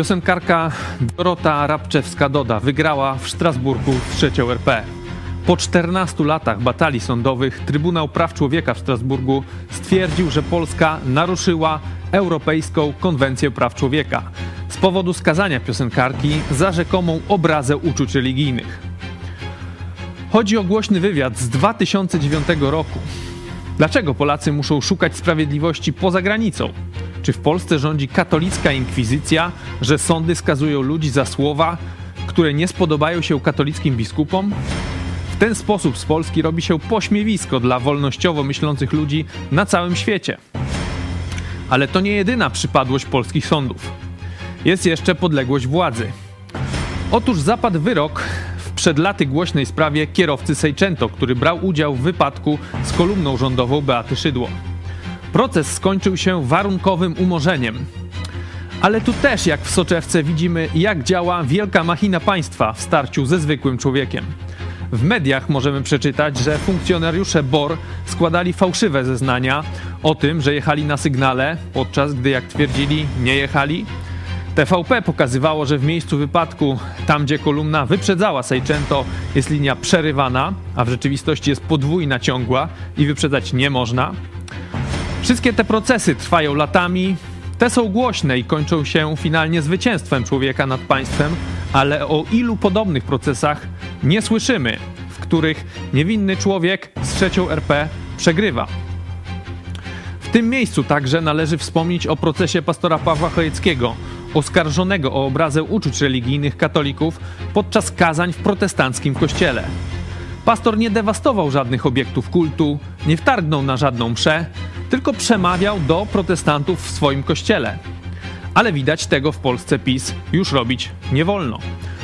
Piosenkarka Dorota Rabczewska-Doda wygrała w Strasburgu trzecią RP. Po 14 latach batalii sądowych Trybunał Praw Człowieka w Strasburgu stwierdził, że Polska naruszyła Europejską Konwencję Praw Człowieka z powodu skazania piosenkarki za rzekomą obrazę uczuć religijnych. Chodzi o głośny wywiad z 2009 roku. Dlaczego Polacy muszą szukać sprawiedliwości poza granicą? Czy w Polsce rządzi katolicka inkwizycja, że sądy skazują ludzi za słowa, które nie spodobają się katolickim biskupom? W ten sposób z Polski robi się pośmiewisko dla wolnościowo myślących ludzi na całym świecie. Ale to nie jedyna przypadłość polskich sądów. Jest jeszcze podległość władzy. Otóż zapadł wyrok w przed laty głośnej sprawie kierowcy Sejczęto, który brał udział w wypadku z kolumną rządową Beaty Szydło. Proces skończył się warunkowym umorzeniem. Ale tu też, jak w soczewce, widzimy, jak działa wielka machina państwa w starciu ze zwykłym człowiekiem. W mediach możemy przeczytać, że funkcjonariusze BOR składali fałszywe zeznania o tym, że jechali na sygnale, podczas gdy, jak twierdzili, nie jechali. TVP pokazywało, że w miejscu wypadku, tam gdzie kolumna wyprzedzała Seicento, jest linia przerywana, a w rzeczywistości jest podwójna ciągła i wyprzedzać nie można. Wszystkie te procesy trwają latami, te są głośne i kończą się finalnie zwycięstwem człowieka nad państwem, ale o ilu podobnych procesach nie słyszymy, w których niewinny człowiek z trzecią RP przegrywa. W tym miejscu także należy wspomnieć o procesie pastora Pawła Chojeckiego, oskarżonego o obrazę uczuć religijnych katolików podczas kazań w protestanckim kościele. Pastor nie dewastował żadnych obiektów kultu, nie wtargnął na żadną mszę, tylko przemawiał do protestantów w swoim kościele. Ale widać tego w Polsce PiS już robić nie wolno.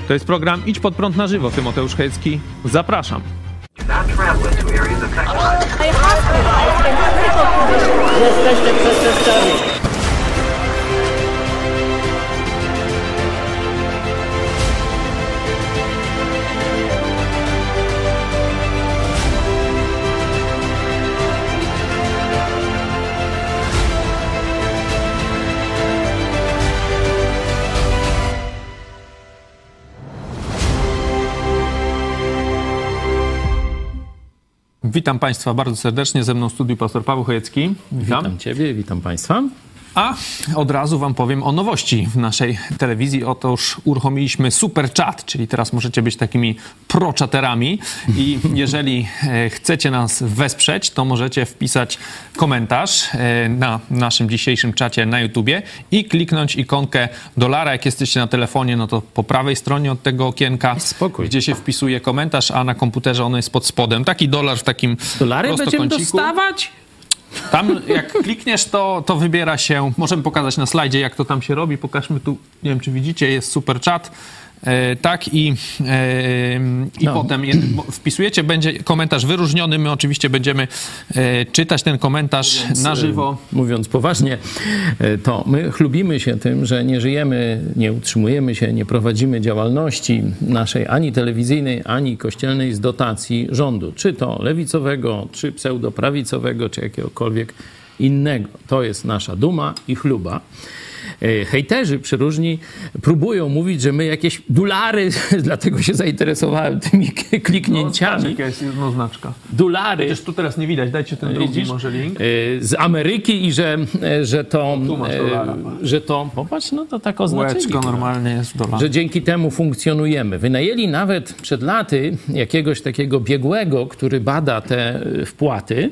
To jest program Idź pod prąd na żywo. Tymoteusz Hecki. Zapraszam. Witam Państwa bardzo serdecznie. Ze mną w studiu pastor Paweł Chojecki. Witam. witam Ciebie, witam Państwa. A od razu Wam powiem o nowości w naszej telewizji. Otóż uruchomiliśmy super chat, czyli teraz możecie być takimi pro-czaterami i jeżeli e, chcecie nas wesprzeć, to możecie wpisać komentarz e, na naszym dzisiejszym czacie na YouTubie i kliknąć ikonkę dolara. Jak jesteście na telefonie, no to po prawej stronie od tego okienka, Spokój. gdzie się wpisuje komentarz, a na komputerze ono jest pod spodem. Taki dolar w takim Dolary będziemy dostawać? Tam jak klikniesz, to, to wybiera się, możemy pokazać na slajdzie, jak to tam się robi. Pokażmy tu, nie wiem czy widzicie, jest super chat. E, tak i, e, i no. potem je, wpisujecie, będzie komentarz wyróżniony. My oczywiście będziemy e, czytać ten komentarz mówiąc, na żywo. Mówiąc poważnie, to my chlubimy się tym, że nie żyjemy, nie utrzymujemy się, nie prowadzimy działalności naszej ani telewizyjnej, ani kościelnej z dotacji rządu, czy to lewicowego, czy pseudoprawicowego, czy jakiegokolwiek innego. To jest nasza duma i chluba. E, hejterzy przeróżni próbują mówić, że my jakieś dolary, dlatego się zainteresowałem tymi kliknięciami. No, jaka jest jednoznaczka. Dolary. Przecież tu teraz nie widać, dajcie ten drugi Widzisz? może link. E, z Ameryki i że, e, że to... Tu masz dolara. Że to, popatrz, no to tak oznaczyli. Łeczko normalnie jest dolar. Że dzięki temu funkcjonujemy. Wynajęli nawet przed laty jakiegoś takiego biegłego, który bada te wpłaty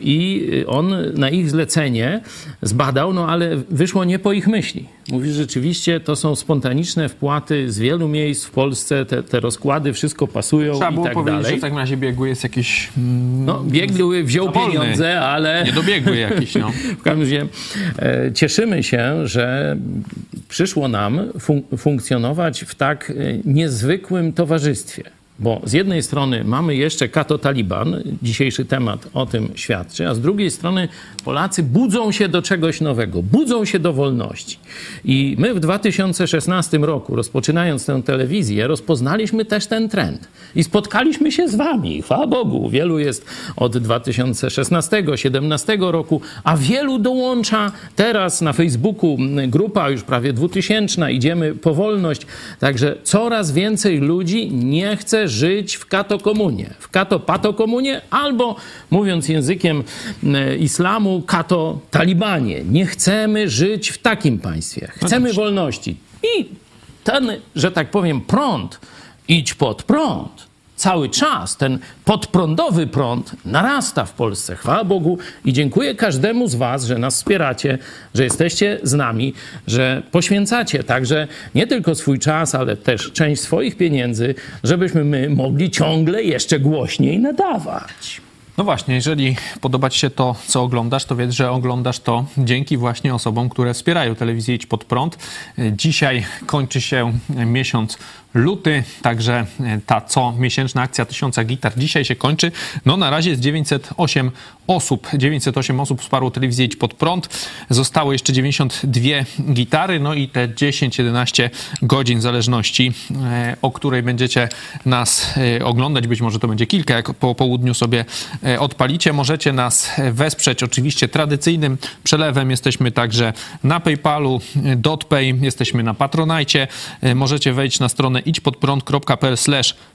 i on na ich zlecenie zbadał, no ale wyszło nie po ich myśli. Mówi, że rzeczywiście to są spontaniczne wpłaty z wielu miejsc w Polsce, te, te rozkłady, wszystko pasują Trzeba i było tak powiedzieć, dalej. że w takim razie biegły jest jakiś... Mm, no, biegły wziął pieniądze, ale... Niedobiegły jakiś, no. w każdym razie e, cieszymy się, że przyszło nam fun funkcjonować w tak e, niezwykłym towarzystwie Bo z jednej strony mamy jeszcze kato-taliban, dzisiejszy temat o tym świadczy, a z drugiej strony Polacy budzą się do czegoś nowego, budzą się do wolności. I my w 2016 roku, rozpoczynając tę telewizję, rozpoznaliśmy też ten trend. I spotkaliśmy się z wami, chwała Bogu. Wielu jest od 2016-2017 roku, a wielu dołącza teraz na Facebooku grupa już prawie dwutysięczna, idziemy po wolność. Także coraz więcej ludzi nie chce żyć w katokomunie, w katopatokomunie albo mówiąc językiem e, islamu, kato-talibanie. Nie chcemy żyć w takim państwie. Chcemy wolności. I ten, że tak powiem, prąd, idź pod prąd cały czas ten podprądowy prąd narasta w Polsce. Chwała Bogu i dziękuję każdemu z Was, że nas wspieracie, że jesteście z nami, że poświęcacie także nie tylko swój czas, ale też część swoich pieniędzy, żebyśmy my mogli ciągle jeszcze głośniej nadawać. No właśnie, jeżeli podoba Ci się to, co oglądasz, to wiedz, że oglądasz to dzięki właśnie osobom, które wspierają telewizję Idź Pod Prąd. Dzisiaj kończy się miesiąc luty, także e, ta co miesięczna akcja tysiąca gitar dzisiaj się kończy. No na razie jest 908 osób. 908 osób wsparło telewizję Idź Pod Prąd. Zostało jeszcze 92 gitary, no i te 10-11 godzin zależności, e, o której będziecie nas e, oglądać. Być może to będzie kilka, jak po południu sobie odpalicie. Możecie nas wesprzeć oczywiście tradycyjnym przelewem. Jesteśmy także na PayPalu, DotPay, jesteśmy na Patronajcie. Możecie wejść na stronę stronę idźpodprąd.pl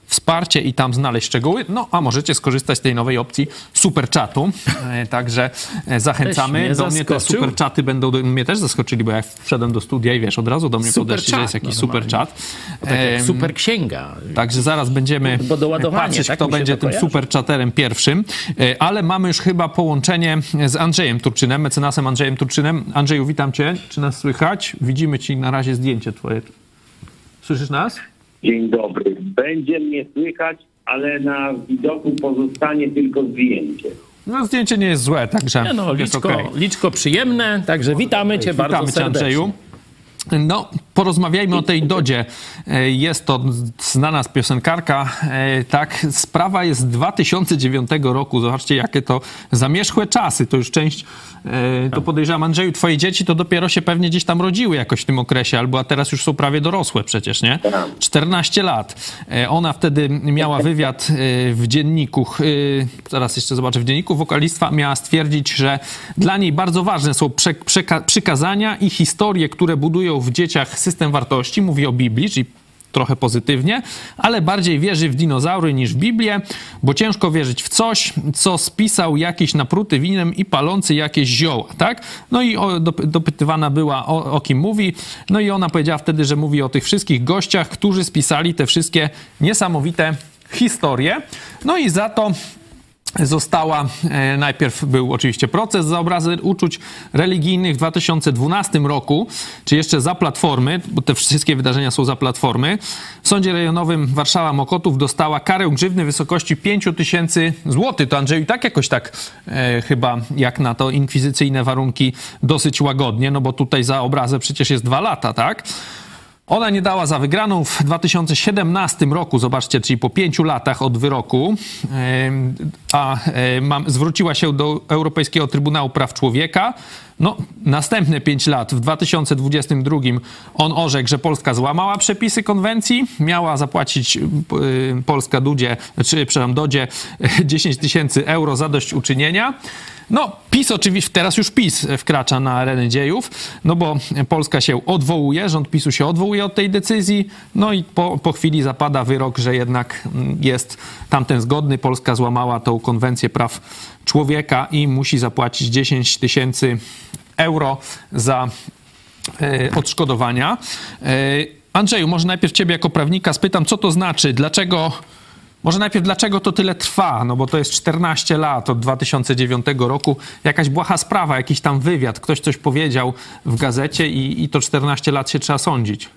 wsparcie i tam znaleźć szczegóły. No, a możecie skorzystać z tej nowej opcji super czatu. E, także e, zachęcamy. Do mnie te super czaty będą, do mnie też zaskoczyli, bo ja wszedłem do studia i wiesz, od razu do mnie super podeszli, że jest jakiś super czat. Tak super księga. Także zaraz będziemy patrzeć, tak kto będzie tym super czaterem pierwszym. E, ale mamy już chyba połączenie z Andrzejem Turczynem, mecenasem Andrzejem Turczynem. Andrzeju, witam cię. Czy nas słychać? Widzimy ci na razie zdjęcie twoje. Słyszysz nas? Dzień dobry. Będzie mnie słychać, ale na widoku pozostanie tylko zdjęcie. No zdjęcie nie jest złe, także nie no, liczko, okay. liczko przyjemne, także witamy cię witamy bardzo serdecznie. Cię, Andrzeju. No, porozmawiajmy o tej Dodzie. E, jest to znana piosenkarka. E, tak, sprawa jest z 2009 roku. Zobaczcie, jakie to zamierzchłe czasy. To już część, e, to podejrzewam, Andrzeju, twoje dzieci to dopiero się pewnie gdzieś tam rodziły jakoś w tym okresie, albo a teraz już są prawie dorosłe przecież, nie? 14 lat. Ona wtedy miała wywiad w dzienniku, zaraz jeszcze zobaczę, w dzienniku wokalistwa miała stwierdzić, że dla niej bardzo ważne są przykazania i historie, które budują w dzieciach system wartości, mówi o Biblii, czyli trochę pozytywnie, ale bardziej wierzy w dinozaury niż w Biblię, bo ciężko wierzyć w coś, co spisał jakiś napruty winem i palący jakieś zioła, tak? No i dopytywana była o, o kim mówi, no i ona powiedziała wtedy, że mówi o tych wszystkich gościach, którzy spisali te wszystkie niesamowite historie. No i za to została, e, najpierw był oczywiście proces za obrazy uczuć religijnych w 2012 roku, czy jeszcze za Platformy, bo te wszystkie wydarzenia są za Platformy. W Sądzie Rejonowym Warszawa Mokotów dostała karę grzywny w wysokości 5 tysięcy złotych. To Andrzeju tak jakoś tak e, chyba jak na to inkwizycyjne warunki dosyć łagodnie, no bo tutaj za obrazę przecież jest dwa lata, tak? Ona nie dała za wygraną w 2017 roku, zobaczcie, czyli po pięciu latach od wyroku, a zwróciła się do Europejskiego Trybunału Praw Człowieka. No, następne pięć lat, w 2022 on orzekł, że Polska złamała przepisy konwencji, miała zapłacić y, Polska Dudzie, czy przepraszam, Dodzie 10 tysięcy euro za dość uczynienia. No, PiS oczywiście, teraz już PiS wkracza na arenę dziejów, no bo Polska się odwołuje, rząd PiSu się odwołuje od tej decyzji, no i po, po chwili zapada wyrok, że jednak mm, jest tamten zgodny, Polska złamała tą konwencję praw człowieka i musi zapłacić 10 tysięcy euro za e, odszkodowania. E, Andrzeju, może najpierw ciebie jako prawnika spytam, co to znaczy, dlaczego może najpierw, dlaczego to tyle trwa? No bo to jest 14 lat od 2009 roku. Jakaś błaha sprawa, jakiś tam wywiad, ktoś coś powiedział w gazecie i, i to 14 lat się trzeba sądzić.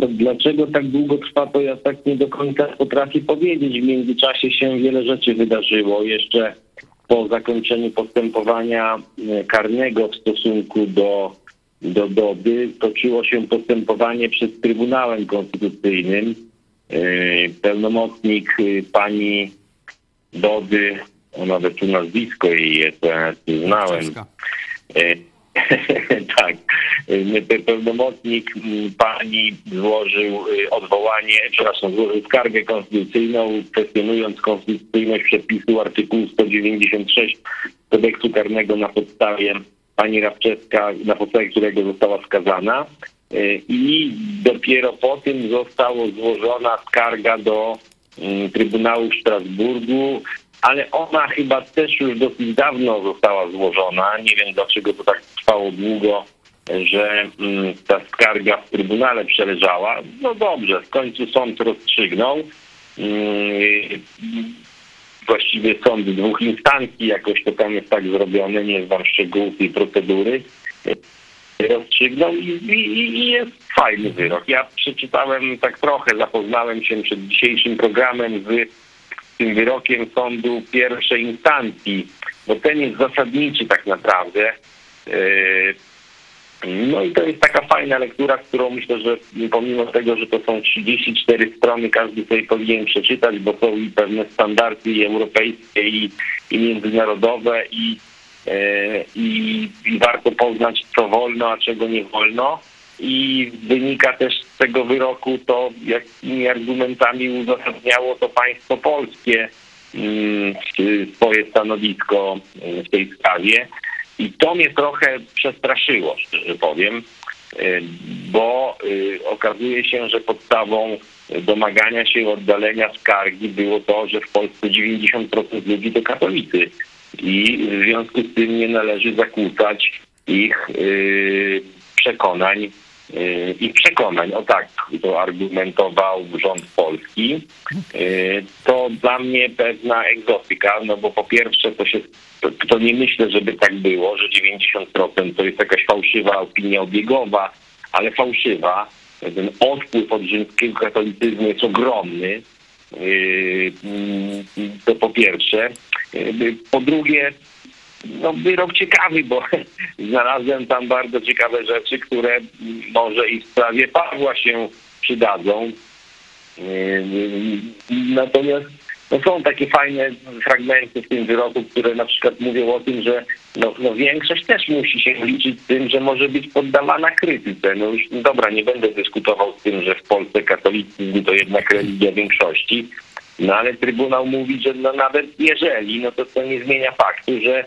To dlaczego tak długo trwa, to ja tak nie do końca potrafię powiedzieć. W międzyczasie się wiele rzeczy wydarzyło. Jeszcze po zakończeniu postępowania e, karnego w stosunku do do Dody toczyło się postępowanie przed Trybunałem Konstytucyjnym. Pełnomocnik pani Dody, nawet tu nazwisko jej jest, ja znałem. tak. Pełnomocnik pani złożył odwołanie, przepraszam, złożył skargę konstytucyjną, kwestionując konstytucyjność przepisu artykułu 196 kodeksu karnego na podstawie pani Rawczewska, na podstawie którego została skazana. I dopiero po tym została złożona skarga do Trybunału w Strasburgu, ale ona chyba też już dosyć dawno została złożona. Nie wiem dlaczego to tak trwało długo, że ta skarga w Trybunale przeleżała. No dobrze, w końcu sąd rozstrzygnął. Właściwie sąd dwóch instancji, jakoś to tam jest tak zrobione, nie znam szczegółów tej procedury rozstrzygnął i, i, i, jest fajny wyrok. Ja przeczytałem tak trochę, zapoznałem się przed dzisiejszym programem z tym wyrokiem sądu pierwszej instancji, bo ten jest zasadniczy tak naprawdę. No i to jest taka fajna lektura, którą myślę, że pomimo tego, że to są 34 strony, każdy sobie powinien przeczytać, bo są i pewne standardy i europejskie i, i międzynarodowe i, i, i warto poznać, co wolno, a czego nie wolno. I wynika też z tego wyroku to, jakimi argumentami uzasadniało to państwo polskie swoje stanowisko w tej sprawie. I to mnie trochę przestraszyło, szczerze powiem, bo okazuje się, że podstawą domagania się oddalenia skargi było to, że w Polsce 90% ludzi to katolicy i w związku z tym nie należy zakłócać ich przekonań ich przekonań, o tak to argumentował rząd polski, to dla mnie pewna egzotyka, no bo po pierwsze to się, to, nie myślę, żeby tak było, że 90% to jest jakaś fałszywa opinia obiegowa, ale fałszywa. Ten odpływ od rzymskiego katolicyzmu jest ogromny. To po pierwsze. Po drugie, no, wyrok ciekawy, bo znalazłem tam bardzo ciekawe rzeczy, które może i w sprawie Pawła się przydadzą. Natomiast no, są takie fajne fragmenty w tym wyroku, które na przykład mówią o tym, że no, no większość też musi się liczyć z tym, że może być poddawana krytyce. No już no dobra, nie będę dyskutował z tym, że w Polsce katolicyzm to jednak religia większości, no ale Trybunał mówi, że no nawet jeżeli, no to to nie zmienia faktu, że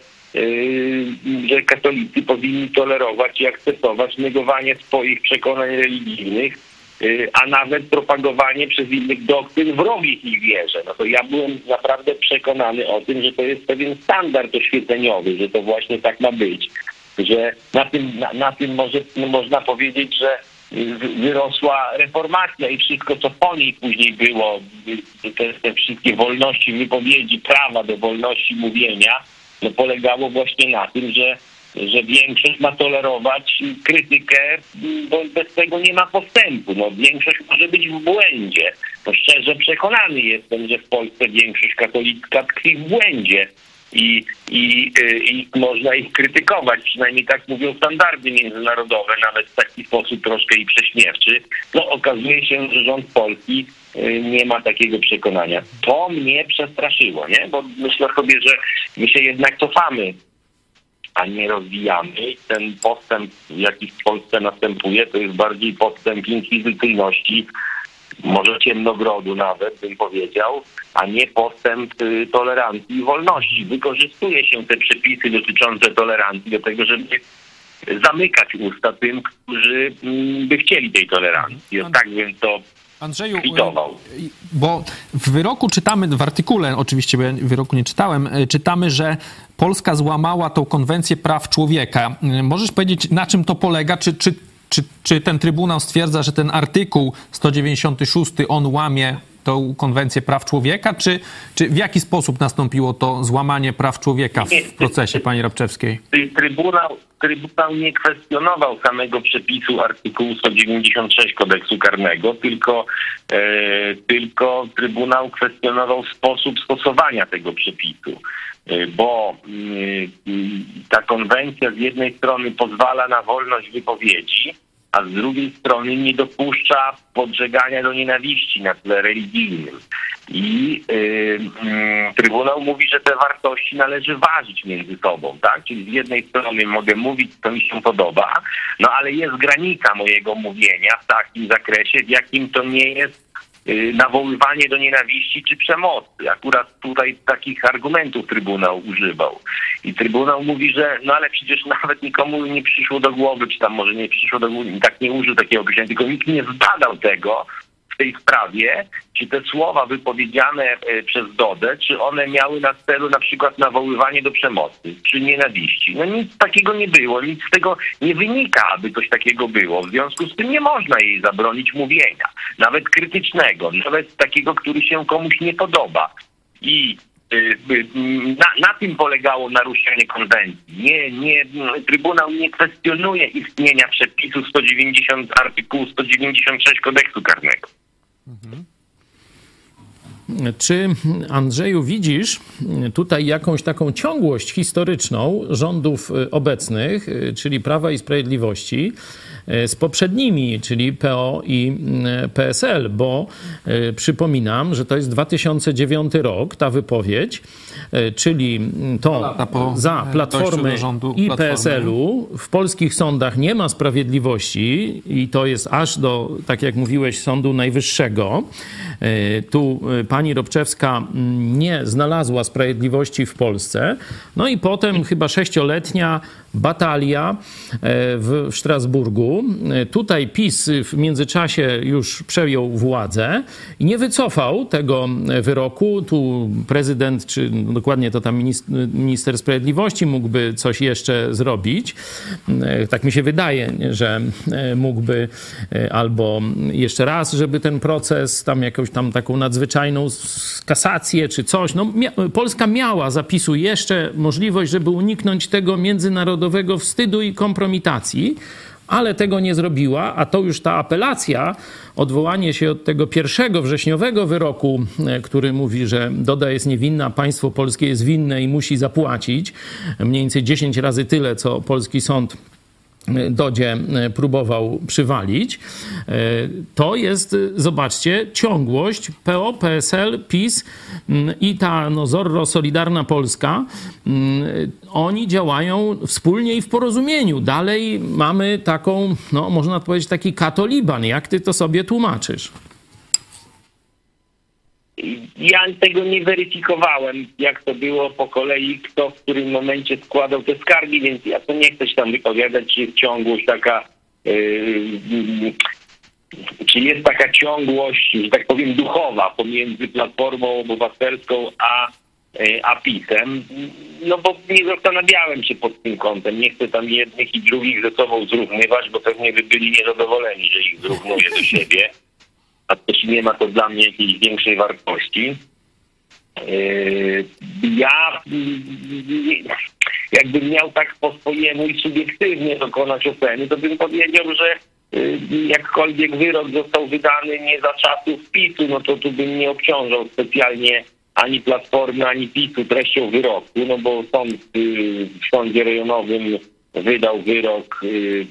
że katolicy powinni tolerować i akceptować negowanie swoich przekonań religijnych, a nawet propagowanie przez innych doktryn wrogich ich wierze. No to ja byłem naprawdę przekonany o tym, że to jest pewien standard oświeceniowy, że to właśnie tak ma być. Że na tym, na, na tym może, można powiedzieć, że wyrosła reformacja i wszystko, co po niej później było, te, te wszystkie wolności wypowiedzi, prawa do wolności mówienia, no polegało właśnie na tym, że, że większość ma tolerować krytykę, bo bez tego nie ma postępu. No, większość może być w błędzie. To szczerze przekonany jestem, że w Polsce większość katolicka tkwi w błędzie. I, i, i można ich krytykować, przynajmniej tak mówią standardy międzynarodowe, nawet w taki sposób troszkę i prześmiewczy. No okazuje się, że rząd polski nie ma takiego przekonania. To mnie przestraszyło, nie? Bo myślę sobie, że my się jednak cofamy, a nie rozwijamy. Ten postęp, jaki w Polsce następuje, to jest bardziej postęp inkwizycyjności, może ciemnogrodu nawet, bym powiedział, a nie postęp tolerancji i wolności. Wykorzystuje się te przepisy dotyczące tolerancji do tego, żeby zamykać usta tym, którzy by chcieli tej tolerancji. Tak więc to Andrzeju, bo w wyroku czytamy, w artykule oczywiście, bo ja wyroku nie czytałem, czytamy, że Polska złamała tą konwencję praw człowieka. Możesz powiedzieć, na czym to polega? Czy, czy, czy, czy ten Trybunał stwierdza, że ten artykuł 196 on łamie tą konwencję praw człowieka, czy, czy w jaki sposób nastąpiło to złamanie praw człowieka w procesie pani Rabczewskiej? Trybunał, Trybunał nie kwestionował samego przepisu artykułu 196 kodeksu karnego, tylko, e, tylko Trybunał kwestionował sposób stosowania tego przepisu. E, bo mm, ta konwencja z jednej strony pozwala na wolność wypowiedzi, a z drugiej strony nie dopuszcza podżegania do nienawiści na tle religijnym. I Trybunał mówi, że te wartości należy ważyć między sobą, tak? Czyli z jednej strony mogę mówić, co mi się podoba, no ale jest granica mojego mówienia w takim zakresie, w jakim to nie jest nawoływanie do nienawiści czy przemocy. Akurat tutaj takich argumentów Trybunał używał. I Trybunał mówi, że no ale przecież nawet nikomu nie przyszło do głowy, czy tam może nie przyszło do głowy, tak nie użył takiego określenia, tylko nikt nie zbadał tego, tej sprawie, czy te słowa wypowiedziane e, przez Dodę, czy one miały na celu na przykład nawoływanie do przemocy, czy nienawiści. No nic takiego nie było, nic z tego nie wynika, aby coś takiego było. W związku z tym nie można jej zabronić mówienia, nawet krytycznego, nawet takiego, który się komuś nie podoba. I y, y, na, na, tym polegało naruszenie konwencji. Nie, nie, Trybunał nie kwestionuje istnienia przepisu 190, artykułu 196 kodeksu karnego. Czy Andrzeju widzisz tutaj jakąś taką ciągłość historyczną rządów obecnych, czyli Prawa i Sprawiedliwości, z poprzednimi, czyli PO i mm, PSL, bo e, przypominam, że to jest 2009 rok, ta wypowiedź, e, czyli to za Platformy i PSL-u w polskich sądach nie ma sprawiedliwości i to jest aż do, tak jak mówiłeś, Sądu Najwyższego. Tu pani Robczewska mm, nie znalazła sprawiedliwości w Polsce. No i potem chyba sześcioletnia batalia w Strasburgu Tutaj PiS w międzyczasie już przejął władzę i nie wycofał tego wyroku. Tu prezydent, czy dokładnie to tam minister sprawiedliwości mógłby coś jeszcze zrobić. Tak mi się wydaje, że mógłby albo jeszcze raz, żeby ten proces, tam jakąś tam taką nadzwyczajną kasację czy coś. No, Polska miała zapisu jeszcze możliwość, żeby uniknąć tego międzynarodowego wstydu i kompromitacji ale tego nie zrobiła, a to już ta apelacja, odwołanie się od tego pierwszego wrześniowego wyroku, e, który mówi, że Doda jest niewinna, państwo polskie jest winne i musi zapłacić mniej więcej 10 razy tyle, co polski sąd Dodzie e, próbował przywalić. E, to jest, zobaczcie, ciągłość PO, PSL, PiS mm, i ta no, Zorro Solidarna Polska. Mm, oni działają wspólnie i w porozumieniu. Dalej mamy taką, no można powiedzieć, taki katoliban. Jak ty to sobie tłumaczysz? Ja tego nie weryfikowałem, jak to było po kolei, kto w którym momencie składał te skargi, więc ja to nie chcę się tam wypowiadać, czy jest ciągłość taka, yy, czy jest taka ciągłość, że tak powiem, duchowa pomiędzy Platformą Obywatelską a, yy, a PiSem. No bo nie zastanawiałem się pod tym kątem. Nie chcę tam jednych i drugich ze sobą zrównywać, bo pewnie by byli niezadowoleni, że ich zrównuję do siebie a też nie ma to dla mnie jakiejś większej wartości. Yy, ja jakbym miał tak po swojemu i subiektywnie dokonać oceny, to bym powiedział, że yy, jakkolwiek wyrok został wydany nie za czasów PiSu, no to tu bym nie obciążał specjalnie ani Platformy, ani PiSu treścią wyroku, no bo sąd yy, w sądzie rejonowym wydał wyrok, y,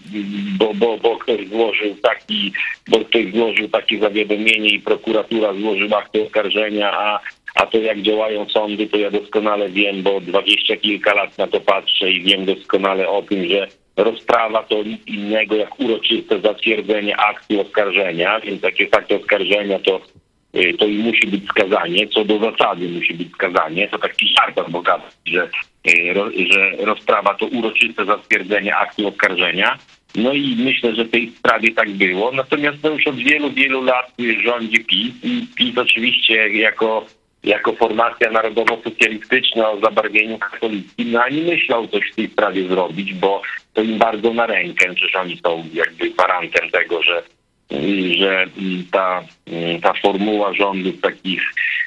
bo, bo, bo ktoś złożył taki, bo ktoś złożył takie zawiadomienie i prokuratura złożyła akty oskarżenia, a, a to jak działają sądy, to ja doskonale wiem, bo dwadzieścia kilka lat na to patrzę i wiem doskonale o tym, że rozprawa to nic innego jak uroczyste zatwierdzenie aktu oskarżenia, więc jak jest akt oskarżenia, to y, to i musi być skazanie, co do zasady musi być skazanie. To taki żart adwokacki, że że rozprawa to uroczyste zatwierdzenie aktu oskarżenia. No i myślę, że w tej sprawie tak było. Natomiast no już od wielu, wielu lat rządzi PiS i PiS oczywiście jako, jako formacja narodowo-socjalistyczna o zabarwieniu katolickim, no ani myślał coś w tej sprawie zrobić, bo to im bardzo na rękę, że oni są jakby gwarantem tego, że że ta, ta formuła rządów takich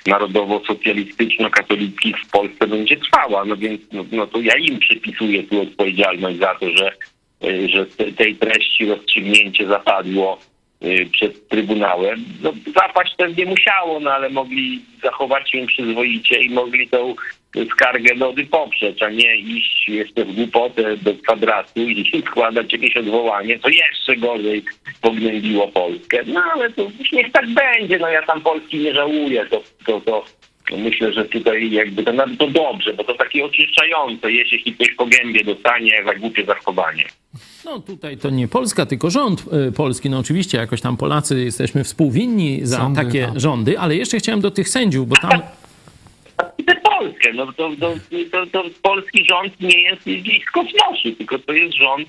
narodowo-socjalistyczno-katolickich w Polsce będzie trwała. No więc no, no to ja im przypisuję tu odpowiedzialność za to, że, że tej treści rozstrzygnięcie zapadło przed Trybunałem. No, zapaść pewnie musiało, no ale mogli zachować się przyzwoicie i mogli tą skargę Dody poprzeć, a nie iść jeszcze w głupotę do kwadratu i składać jakieś odwołanie, co jeszcze gorzej pognębiło Polskę. No ale to już niech tak będzie, no ja tam Polski nie żałuję, to, to, to myślę, że tutaj jakby to, to dobrze, bo to takie oczyszczające jeśli ktoś po gębie dostanie za głupie zachowanie. No tutaj to nie Polska, tylko rząd y, polski. No oczywiście jakoś tam Polacy jesteśmy współwinni za Sądy, takie tak. rządy, ale jeszcze chciałem do tych sędziów, bo tam... Polskę. No to, to, to, to polski rząd nie jest gdzieś z kosmosu, tylko to jest rząd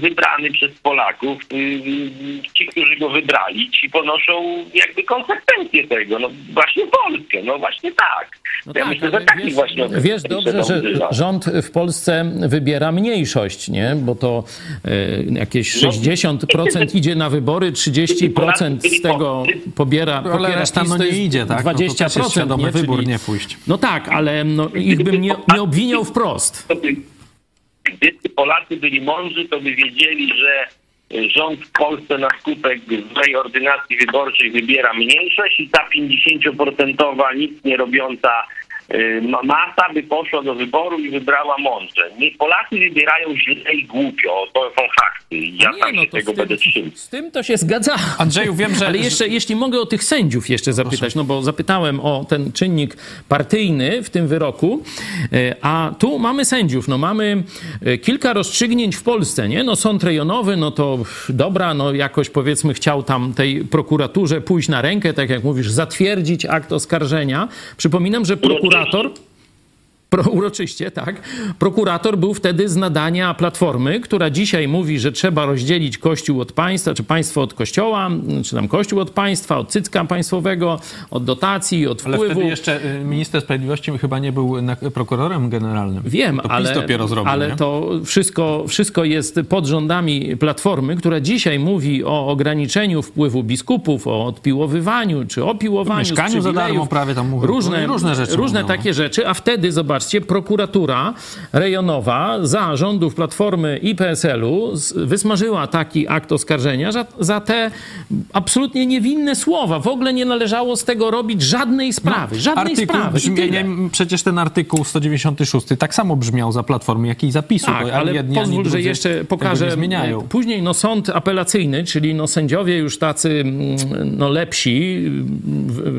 wybrany przez Polaków. Y, y, ci, którzy go wybrali, ci ponoszą jakby konsekwencje tego. No właśnie Polskę, no właśnie tak. No ja tak, myślę, że taki wiesz, właśnie wiesz dobrze, że rząd w Polsce wybiera mniejszość, nie? Bo to y, jakieś 60% idzie na wybory, 30% z tego pobiera, pobiera reszta no nie idzie, tak? 20%. No nie? wybór Czyli, nie pójść. No tak, ale no, ich bym nie, nie obwiniał wprost. Gdyby Polacy byli mądrzy, to by wiedzieli, że rząd w Polsce na skutek złej ordynacji wyborczej wybiera mniejszość i ta 50% nic nie robiąca masa by poszła do wyboru i wybrała mądrze. Nie, Polacy wybierają źle i głupio, to są fakty. Ja nie, tam no się tego tym, będę trzymał. Z tym to się zgadza. Andrzeju, wiem, że... Ale jeszcze, jeśli mogę o tych sędziów jeszcze zapytać, Proszę. no bo zapytałem o ten czynnik partyjny w tym wyroku, y, a tu mamy sędziów, no mamy y, kilka rozstrzygnięć w Polsce, nie? No sąd rejonowy, no to dobra, no jakoś powiedzmy chciał tam tej prokuraturze pójść na rękę, tak jak mówisz, zatwierdzić akt oskarżenia. Przypominam, że prokuratura prokurator Pro, uroczyście, tak. Prokurator był wtedy z nadania Platformy, która dzisiaj mówi, że trzeba rozdzielić Kościół od państwa, czy państwo od Kościoła, czy tam Kościół od państwa, od cycka państwowego, od dotacji, od wpływu. Ale wtedy jeszcze y, minister sprawiedliwości chyba nie był prokurorem generalnym. Wiem, to ale, dopiero zrobił, ale nie? to wszystko, wszystko jest pod rządami Platformy, która dzisiaj mówi o ograniczeniu wpływu biskupów, o odpiłowywaniu, czy opiłowaniu. W mieszkaniu za darmo prawie tam mówią. Różne, różne rzeczy. Różne mówią. takie rzeczy, a wtedy, zobacz, zobaczcie, prokuratura rejonowa za rządów Platformy i PSL-u wysmażyła taki akt oskarżenia za, za te absolutnie niewinne słowa. W ogóle nie należało z tego robić żadnej sprawy. No, żadnej artykuł sprawy. Brzmienie, przecież ten artykuł 196 tak samo brzmiał za Platformy, jak i zapisu. Tak, ale jedni, pozwól, że jeszcze pokażę. Zmieniają. Później no, sąd apelacyjny, czyli no, sędziowie już tacy no, lepsi,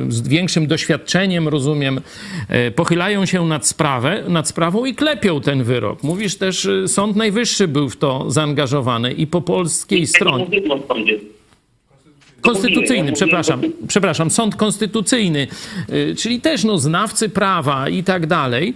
z większym doświadczeniem, rozumiem, e, pochylają się nad sprawą sprawę, nad sprawą i klepią ten wyrok. Mówisz też, y, Sąd Najwyższy był w to zaangażowany i po polskiej stronie. Konstytucyjny, przepraszam, przepraszam, sąd konstytucyjny, y, czyli też no, znawcy prawa i tak dalej.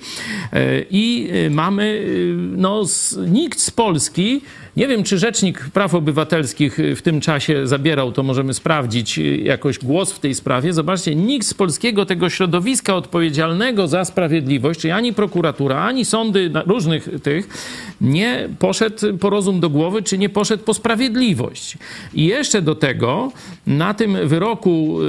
Y, I mamy, no, nikt z Polski nie wiem, czy Rzecznik Praw Obywatelskich w tym czasie zabierał, to możemy sprawdzić jakoś głos w tej sprawie. Zobaczcie, nikt z polskiego tego środowiska odpowiedzialnego za sprawiedliwość, czyli ani prokuratura, ani sądy różnych tych, nie poszedł po rozum do głowy, czy nie poszedł po sprawiedliwość. I jeszcze do tego na tym wyroku,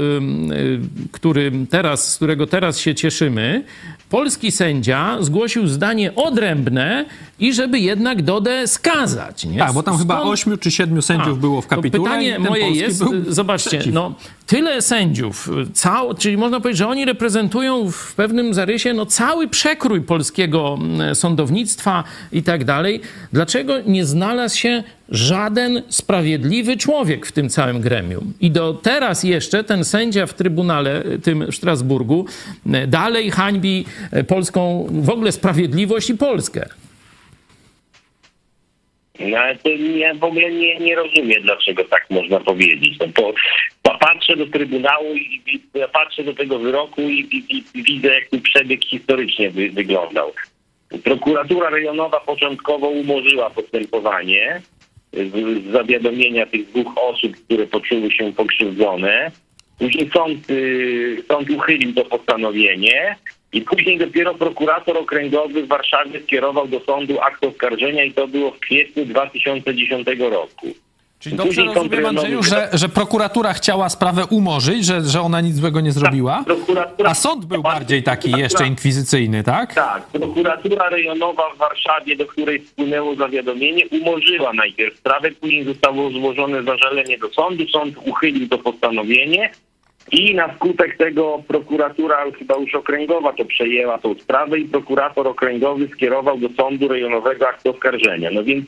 który teraz, z którego teraz się cieszymy, polski sędzia zgłosił zdanie odrębne i żeby jednak Dodę skazać. Nie? Tak, bo tam Stąd... chyba ośmiu czy siedmiu sędziów A, było w kapitule. Pytanie moje jest, zobaczcie, przeciw. no tyle sędziów, cał, czyli można powiedzieć, że oni reprezentują w pewnym zarysie no, cały przekrój polskiego mm, sądownictwa i tak dalej. Dlaczego nie znalazł się żaden sprawiedliwy człowiek w tym całym gremium. I do teraz jeszcze ten sędzia w Trybunale, tym w Strasburgu, e, dalej hańbi e, polską w ogóle sprawiedliwość i Polskę. No ale to ja w ogóle nie, nie rozumiem, dlaczego tak można powiedzieć. No to, patrzę do Trybunału i, i patrzę do tego wyroku i, i, i widzę, jak ten przebieg historycznie wy, wyglądał. Prokuratura rejonowa początkowo umorzyła postępowanie z zawiadomienia tych dwóch osób, które poczuły się pokrzywdzone. Później sąd, y, sąd uchylił to postanowienie i później dopiero prokurator okręgowy w Warszawie skierował do sądu akt oskarżenia i to było w kwietniu 2010 roku. Czyli dobrze rozumiem, Andrzeju, że, że prokuratura chciała sprawę umorzyć, że, że ona nic złego nie zrobiła, a sąd był bardziej taki jeszcze inkwizycyjny, tak? Tak, prokuratura rejonowa w Warszawie, do której spłynęło zawiadomienie, umorzyła najpierw sprawę, później zostało złożone zażalenie do sądu, sąd uchylił to postanowienie i na skutek tego prokuratura chyba już okręgowa to przejęła tą sprawę i prokurator okręgowy skierował do sądu rejonowego akt oskarżenia. No więc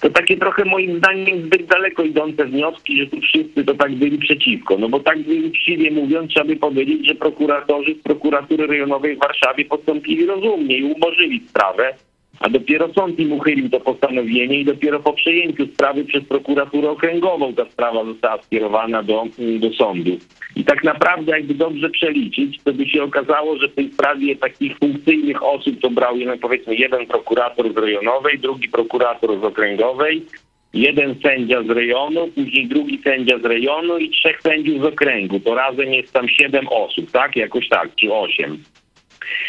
to takie trochę moim zdaniem zbyt daleko idące wnioski, że tu wszyscy to tak byli przeciwko. No bo tak uczciwie mówiąc, trzeba by powiedzieć, że prokuratorzy z prokuratury rejonowej w Warszawie postąpili rozumnie i umorzyli sprawę, a dopiero sąd im uchylił to postanowienie i dopiero po przejęciu sprawy przez prokuraturę okręgową ta sprawa została skierowana do, do sądu. I tak naprawdę jakby dobrze przeliczyć, to by się okazało, że w tej sprawie takich funkcyjnych osób to brał no powiedzmy jeden prokurator z rejonowej, drugi prokurator z okręgowej, jeden sędzia z rejonu, później drugi sędzia z rejonu i trzech sędziów z okręgu. To razem jest tam siedem osób, tak? Jakoś tak, czy osiem.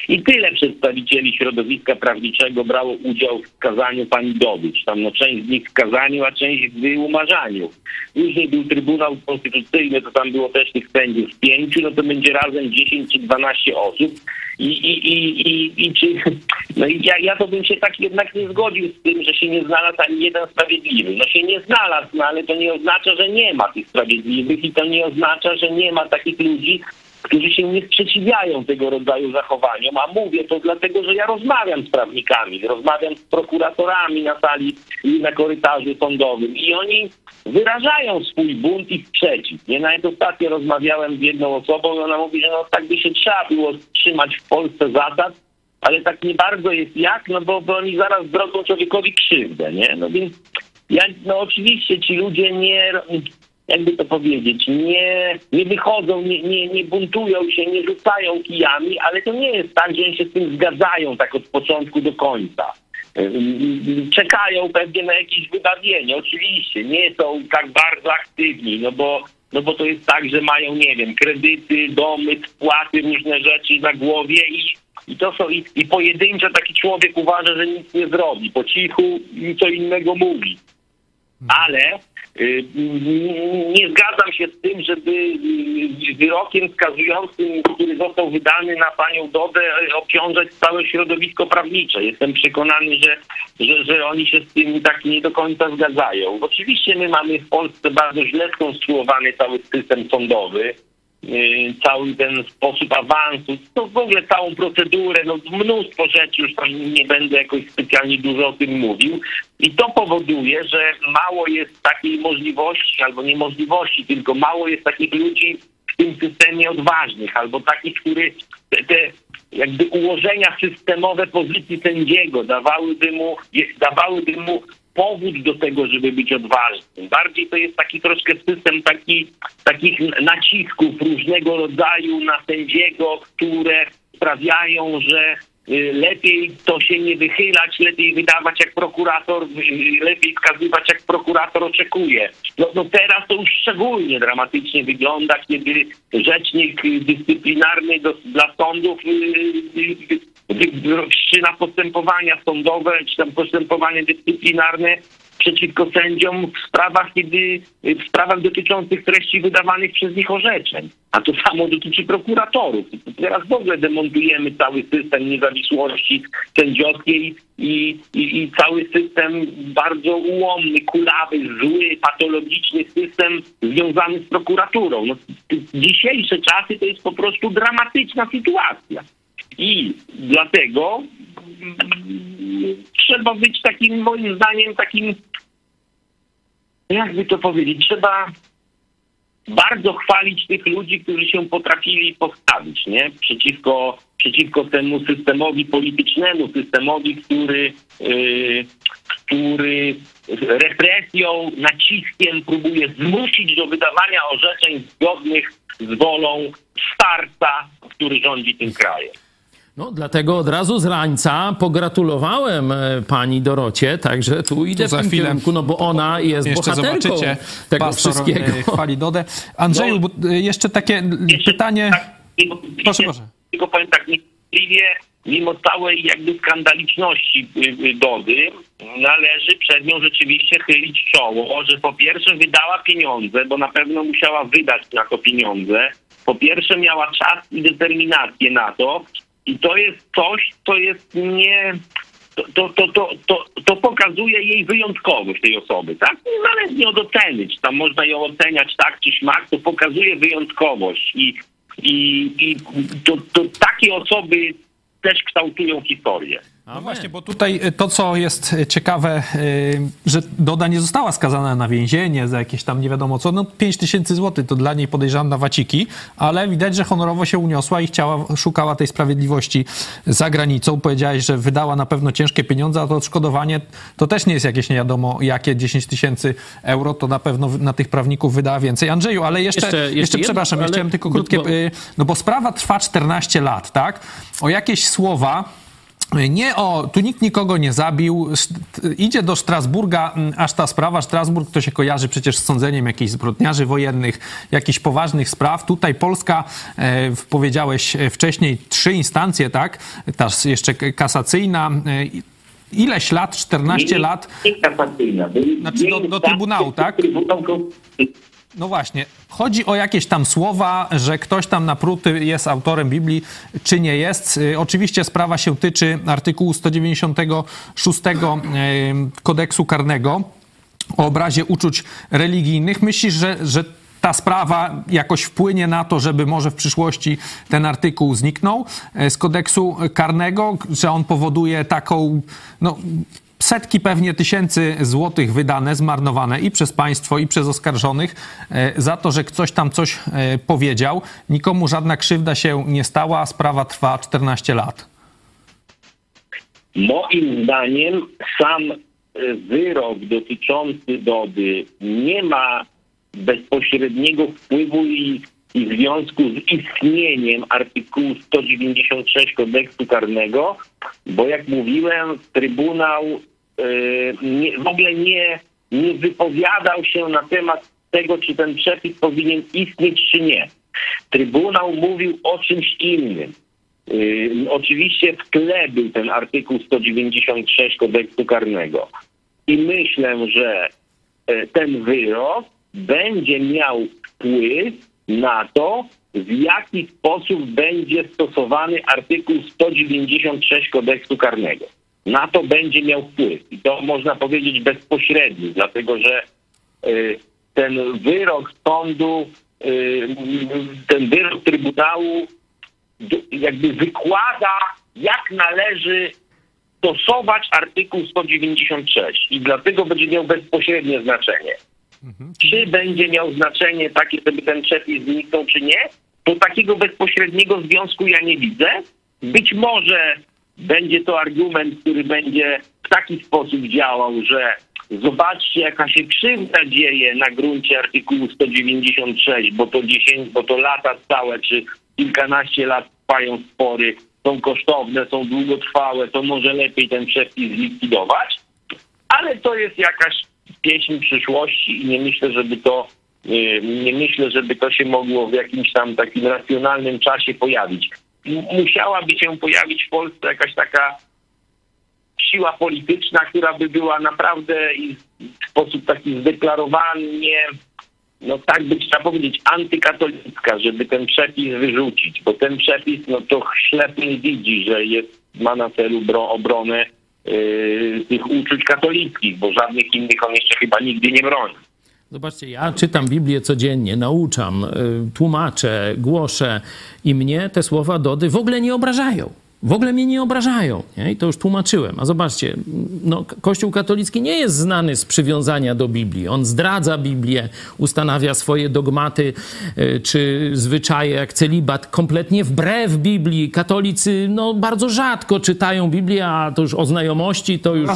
I tyle przedstawicieli środowiska prawniczego brało udział w skazaniu pani Dobycz. Tam no, część z nich w skazaniu, a część w umarzaniu. Później był Trybunał Konstytucyjny, to tam było też tych sędziów pięciu, no to będzie razem 10 czy 12 osób. I, i, i, i, i czy, no i ja, ja to bym się tak jednak nie zgodził z tym, że się nie znalazł ani jeden sprawiedliwy. No się nie znalazł, no ale to nie oznacza, że nie ma tych sprawiedliwych i to nie oznacza, że nie ma takich ludzi, którzy się nie sprzeciwiają tego rodzaju zachowaniom, a mówię to dlatego, że ja rozmawiam z prawnikami, rozmawiam z prokuratorami na sali i na korytarzu sądowym i oni wyrażają swój bunt i sprzeciw. Nie nawet ostatnio rozmawiałem z jedną osobą i ona mówi, że no tak by się trzeba było trzymać w Polsce zasad, ale tak nie bardzo jest jak, no bo, bo oni zaraz zrobią człowiekowi krzywdę, nie? No więc ja, no oczywiście ci ludzie nie, jakby to powiedzieć, nie, nie wychodzą, nie, nie, nie buntują się, nie rzucają kijami, ale to nie jest tak, że oni się z tym zgadzają tak od początku do końca. Czekają pewnie na jakieś wybawienie, oczywiście, nie są tak bardzo aktywni, no bo, no bo to jest tak, że mają, nie wiem, kredyty, domy, spłaty, różne rzeczy na głowie i, i to są, i, i pojedynczo taki człowiek uważa, że nic nie zrobi, po cichu co innego mówi. Ale y, nie zgadzam się z tym, żeby y, wyrokiem skazującym, który został wydany na panią Dodę, obciążać całe środowisko prawnicze. Jestem przekonany, że, że, że oni się z tym tak nie do końca zgadzają. Oczywiście my mamy w Polsce bardzo źle skonstruowany cały system sądowy Y, cały ten sposób awansu, to w ogóle całą procedurę, no mnóstwo rzeczy, już tam nie będę jakoś specjalnie dużo o tym mówił. I to powoduje, że mało jest takiej możliwości, albo niemożliwości, tylko mało jest takich ludzi w tym systemie odważnych, albo takich, którzy te, te jakby ułożenia systemowe pozycji sędziego dawałyby mu, dawałyby mu powód do tego, żeby być odważnym. Bardziej to jest taki troszkę system taki, takich nacisków różnego rodzaju na sędziego, które sprawiają, że y, lepiej to się nie wychylać, lepiej wydawać jak prokurator, y, lepiej wskazywać jak prokurator oczekuje. No, no teraz to już szczególnie dramatycznie wygląda, kiedy rzecznik dyscyplinarny do, dla sądów wszczyna postępowania sądowe, czy tam postępowanie dyscyplinarne przeciwko sędziom w sprawach, kiedy, w sprawach dotyczących treści wydawanych przez nich orzeczeń. A to samo dotyczy prokuratorów. Teraz w ogóle demontujemy cały system niezawisłości sędziowskiej i, i, i cały system bardzo ułomny, kulawy, zły, patologiczny system związany z prokuraturą. No, dzisiejsze czasy to jest po prostu dramatyczna sytuacja. I dlatego trzeba być takim, moim zdaniem, takim, jakby to powiedzieć, trzeba bardzo chwalić tych ludzi, którzy się potrafili postawić, nie? Przeciwko, przeciwko temu systemowi politycznemu, systemowi, który, yy, który represją, naciskiem próbuje zmusić do wydawania orzeczeń zgodnych z wolą starca, który rządzi tym krajem. No, dlatego od razu z rańca pogratulowałem e, pani Dorocie, także tu idę tu w tym chwilę, kierunku, no bo ona jest jeszcze bohaterką zobaczycie tego wszystkiego. E, chwali Dodę. Andrzeju, no, jeszcze takie pytanie... Tak, proszę, proszę. Tylko powiem tak, nie, niewątpliwie mimo całej jakby skandaliczności y, y, Dody, należy przed nią rzeczywiście chylić czoło, że po pierwsze wydała pieniądze, bo na pewno musiała wydać na to pieniądze. Po pierwsze miała czas i determinację na to i to jest coś, co jest nie... To, to, to, to, to, pokazuje jej wyjątkowość tej osoby, tak? Niezależnie od oceny, czy tam można ją oceniać tak czy śmak, to pokazuje wyjątkowość i, i, i to, to takie osoby też kształtują historię. No właśnie, bo tutaj y, to, co jest y, ciekawe, y, że Doda nie została skazana na więzienie za jakieś tam nie wiadomo co, no 5 tysięcy złotych to dla niej podejrzewam na waciki, ale widać, że honorowo się uniosła i chciała, szukała tej sprawiedliwości za granicą. Powiedziałeś, że wydała na pewno ciężkie pieniądze, a to odszkodowanie to też nie jest jakieś nie wiadomo jakie 10 tysięcy euro, to na pewno na tych prawników wydała więcej. Andrzeju, ale jeszcze, Jeszcze- jeszcze, jeszcze przepraszam, ja ale- chciałem tylko krótkie, bo- y, no bo sprawa trwa 14 lat, tak? O jakieś słowa nie o, tu nikt nikogo nie zabił. Idzie do Strasburga, aż ta sprawa. Strasburg to się kojarzy przecież z sądzeniem jakichś zbrodniarzy wojennych, jakichś poważnych spraw. Tutaj Polska, e, powiedziałeś e, wcześniej, trzy instancje, tak? Ta jeszcze kasacyjna. E, ileś lat? 14 lat. Kasacyjna. Znaczy do- do Trybunału, tak? Trybunał. No właśnie, chodzi o jakieś tam słowa, że ktoś tam napruty jest autorem Biblii, czy nie jest. Y, Oczywiście sprawa się tyczy artykułu 196 em, kodeksu karnego o obrazie uczuć religijnych. Myślisz, że, że ta sprawa jakoś wpłynie na to, żeby może w przyszłości ten artykuł zniknął e, z kodeksu karnego, że on powoduje taką, no, setki pewnie tysięcy złotych wydane, zmarnowane i przez państwo, i przez oskarżonych e, za to, że ktoś tam coś e, powiedział. Nikomu żadna krzywda się nie stała, a sprawa trwa 14 lat. Moim zdaniem sam e, wyrok dotyczący Dody nie ma bezpośredniego wpływu i, i związku z istnieniem artykułu 196 kodeksu karnego, bo jak mówiłem, Trybunał nie, w ogóle nie, nie wypowiadał się na temat tego, czy ten przepis powinien istnieć, czy nie. Trybunał mówił o czymś innym. Y, Oczywiście w tle był ten artykuł 196 kodeksu karnego. I myślę, że e, ten wyrok będzie miał wpływ na to, w jaki sposób będzie stosowany artykuł 196 kodeksu karnego. Na to będzie miał wpływ. I to można powiedzieć bezpośredni, dlatego że y, ten wyrok sądu, y, ten wyrok Trybunału jakby wykłada, jak należy stosować artykuł 196 i dlatego będzie miał bezpośrednie znaczenie. Czy będzie miał znaczenie takie, żeby ten przepis zniknął, czy nie, to takiego bezpośredniego związku ja nie widzę. Być może będzie to argument, który będzie w taki sposób działał, że zobaczcie, jaka się krzywda dzieje na gruncie artykułu 196, bo to 10, bo to lata całe, czy kilkanaście lat trwają spory, są kosztowne, są długotrwałe, to może lepiej ten przepis zlikwidować. Ale to jest jakaś pieśń przyszłości i nie myślę, żeby to y, nie myślę, żeby to się mogło w jakimś tam takim racjonalnym czasie pojawić. Musiałaby się pojawić w Polsce jakaś taka siła polityczna, która by była naprawdę i w sposób taki zdeklarowanie, no tak by trzeba powiedzieć, antykatolicka, żeby ten przepis wyrzucić, bo ten przepis, no to ślepy widzi, że jest, ma na celu bro, obronę yy, tych uczuć katolickich, bo żadnych innych on jeszcze chyba nigdy nie broni. Zobaczcie, ja czytam Biblię codziennie, nauczam, y, tłumaczę, głoszę i mnie te słowa Dody w ogóle nie obrażają. W ogóle mnie nie obrażają. Nie? I to już tłumaczyłem. A zobaczcie, no, Kościół katolicki nie jest znany z przywiązania do Biblii. On zdradza Biblię, ustanawia swoje dogmaty y, czy zwyczaje jak celibat kompletnie wbrew Biblii. Katolicy no, bardzo rzadko czytają Biblię, a to już o znajomości to już,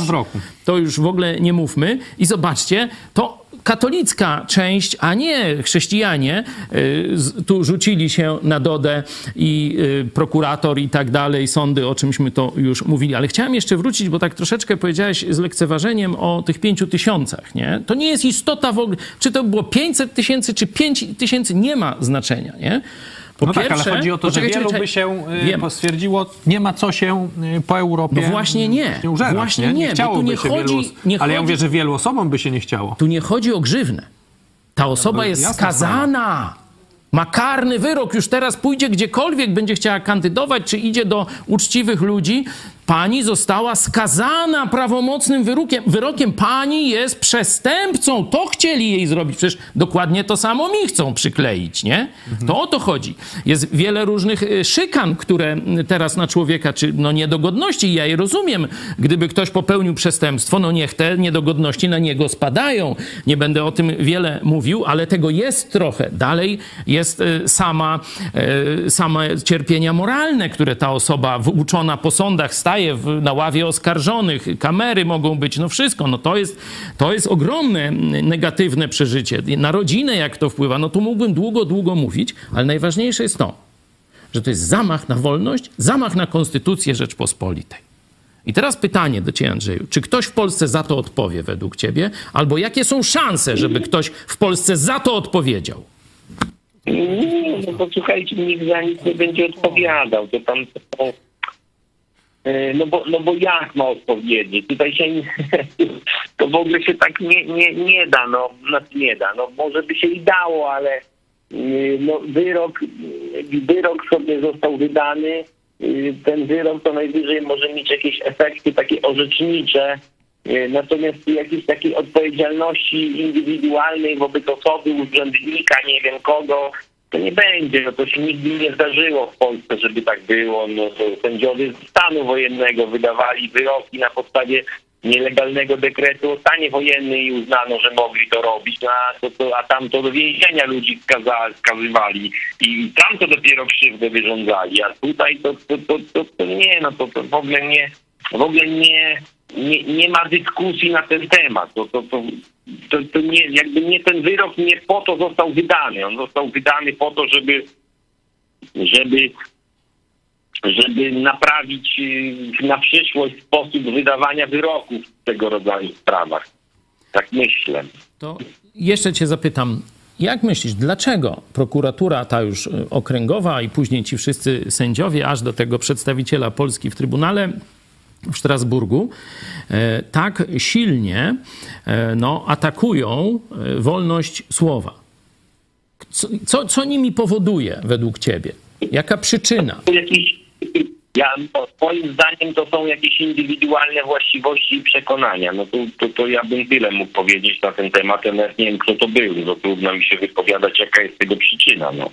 to już w ogóle nie mówmy. I zobaczcie, to katolicka część, a nie chrześcijanie y, tu rzucili się na Dodę i y, prokurator i tak dalej, sądy, o czymśmy to już mówili. Ale chciałem jeszcze wrócić, bo tak troszeczkę powiedziałeś z lekceważeniem o tych pięciu tysiącach, nie? To nie jest istota w ogóle, czy to było 500 tysięcy, czy 5 tysięcy, nie ma znaczenia, nie? Po no pierwsze, tak, ale chodzi o to, że wielu by się y, stwierdziło, nie ma co się y, po Europie No właśnie nie. nie użerać, właśnie nie, nie, bo tu nie się chodzi, wielu, nie Ale ja chodzi, mówię, że wielu osobom by się nie chciało. Tu nie chodzi o grzywnę. Ta osoba No, jest skazana. Ma karny wyrok, już teraz pójdzie gdziekolwiek, będzie chciała kandydować, czy idzie do uczciwych ludzi. Pani została skazana prawomocnym wyrokiem. wyrokiem. Pani jest przestępcą. To chcieli jej zrobić. Przecież dokładnie to samo mi chcą przykleić, nie? To o to chodzi. Jest wiele różnych y, szykan, które teraz na człowieka, czy no niedogodności. Ja je rozumiem. Gdyby ktoś popełnił przestępstwo, no niech te niedogodności na niego spadają. Nie będę o tym wiele mówił, ale tego jest trochę. Dalej jest y, sama, y, same cierpienia moralne, które ta osoba uczona po sądach staje w, na ławie oskarżonych, kamery mogą być, no wszystko. No to jest, to jest ogromne negatywne przeżycie. Na rodzinę jak to wpływa, no to mógłbym długo, długo mówić, ale najważniejsze jest to, że to jest zamach na wolność, zamach na konstytucję Rzeczpospolitej. I teraz pytanie do Ciebie, Andrzeju. Czy ktoś w Polsce za to odpowie według Ciebie? Albo jakie są szanse, żeby ktoś w Polsce za to odpowiedział? Nie, no to słuchajcie, nikt za nic nie będzie odpowiadał. To tam no bo, no bo jak ma odpowiedzieć? Tutaj się to w ogóle się tak nie, nie, nie da, no znaczy nie da. No może by się i dało, ale no wyrok, wyrok sobie został wydany. Ten wyrok to najwyżej może mieć jakieś efekty takie orzecznicze, Natomiast jakiejś takiej odpowiedzialności indywidualnej wobec osoby, urzędnika, nie wiem kogo, to nie będzie. No to się nigdy nie zdarzyło w Polsce, żeby tak było. No, sędziowie stanu wojennego wydawali wyroki na podstawie nielegalnego dekretu o stanie wojennym i uznano, że mogli to robić, no, a, to, to, a tam to do więzienia ludzi skaza, skazywali i tam to dopiero krzywdę wyrządzali, a tutaj to, to, to, to, to nie, no to, to w ogóle nie, w ogóle nie, nie, nie ma dyskusji na ten temat. To, to, to, to, to nie, jakby nie ten wyrok nie po to został wydany. On został wydany po to, żeby, żeby, żeby naprawić y, na przyszłość sposób wydawania wyroków w tego rodzaju sprawach. Tak myślę. To jeszcze cię zapytam, jak myślisz, dlaczego prokuratura ta już y, okręgowa i później ci wszyscy sędziowie, aż do tego przedstawiciela Polski w Trybunale w Strasburgu e, tak silnie e, no, atakują e, wolność słowa. Co, co, co nimi powoduje według ciebie? Jaka przyczyna? Ja, moim zdaniem to są jakieś indywidualne właściwości i przekonania. No to, to, to ja bym tyle mógł powiedzieć na ten temat, ale nie wiem kto to był. No trudno mi się wypowiadać jaka jest tego przyczyna. No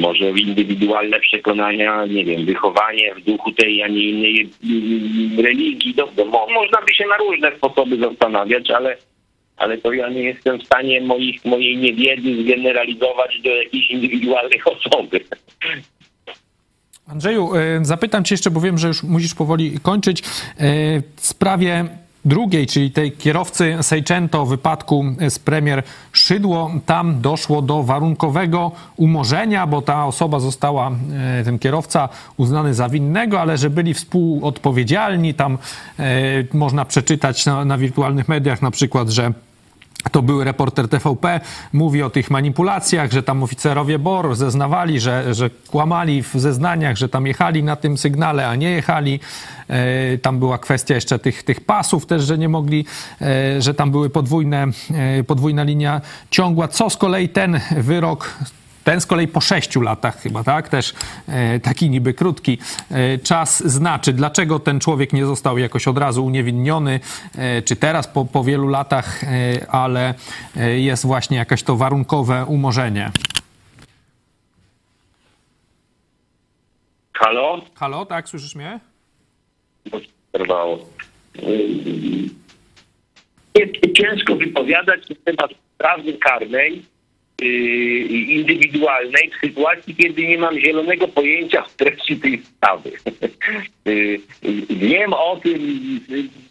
może indywidualne przekonania, nie wiem, wychowanie w duchu tej, a nie innej religii. No, no, można by się na różne sposoby zastanawiać, ale, ale to ja nie jestem w stanie moich, mojej niewiedzy zgeneralizować do jakiejś indywidualnej osoby. Andrzeju, e, zapytam cię jeszcze, bo wiem, że już musisz powoli kończyć. E, w sprawie drugiej, czyli tej kierowcy Seicento w wypadku z premier Szydło, tam doszło do warunkowego umorzenia, bo ta osoba została, e, ten kierowca uznany za winnego, ale że byli współodpowiedzialni. Tam e, można przeczytać na, na wirtualnych mediach na przykład, że to był reporter TVP, mówi o tych manipulacjach, że tam oficerowie BOR zeznawali, że, że kłamali w zeznaniach, że tam jechali na tym sygnale, a nie jechali. E, tam była kwestia jeszcze tych, tych pasów też, że nie mogli, e, że tam były podwójne, e, podwójna linia ciągła. Co z kolei ten wyrok ten z kolei po sześciu latach chyba, tak? Też e, taki niby krótki e, czas znaczy, dlaczego ten człowiek nie został jakoś od razu uniewinniony, e, czy teraz po, po wielu latach, e, ale e, jest właśnie jakieś to warunkowe umorzenie. Halo? Halo, tak, słyszysz mnie? Przerwało. Ciężko wypowiadać na temat sprawy karnej, indywidualnej w sytuacji, kiedy nie mam zielonego pojęcia w treści tej sprawy. Wiem o tym,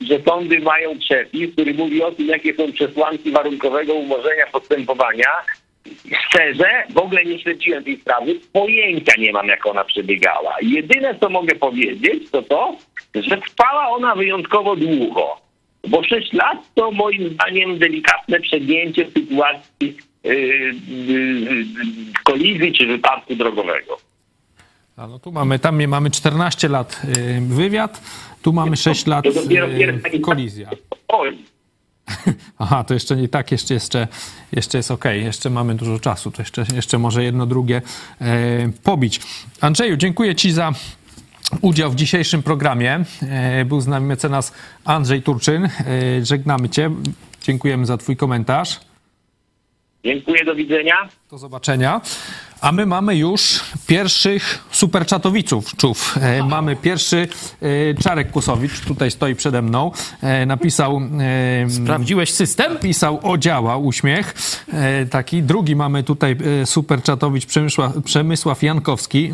że sądy mają przepis, który mówi o tym, jakie są przesłanki warunkowego umorzenia postępowania. Szczerze, w ogóle nie śledziłem tej sprawy, pojęcia nie mam, jak ona przebiegała. Jedyne, co mogę powiedzieć, to to, że trwała ona wyjątkowo długo. Bo 6 lat to moim zdaniem delikatne przegięcie sytuacji kolizji czy wypadku drogowego. A no tu mamy, tam mamy 14 lat y, wywiad, tu mamy 6 lat y, kolizja. Aha, to jeszcze nie tak, jeszcze, jeszcze, jeszcze jest ok, jeszcze mamy dużo czasu, to jeszcze, jeszcze może jedno drugie pobić. Andrzeju, dziękuję Ci za udział w dzisiejszym programie. Był z nami mecenas Andrzej Turczyn. Żegnamy Cię, dziękujemy za Twój komentarz. Dziękuję, do widzenia. Do zobaczenia. A my mamy już pierwszych superczatowiców. Czów. E, mamy pierwszy e, Czarek Kłosowicz, tutaj stoi przede mną. E, napisał. Sprawdziłeś system? Pisał o działa, uśmiech. Taki. Drugi mamy tutaj superczatowicz Przemysław, Przemysław Jankowski.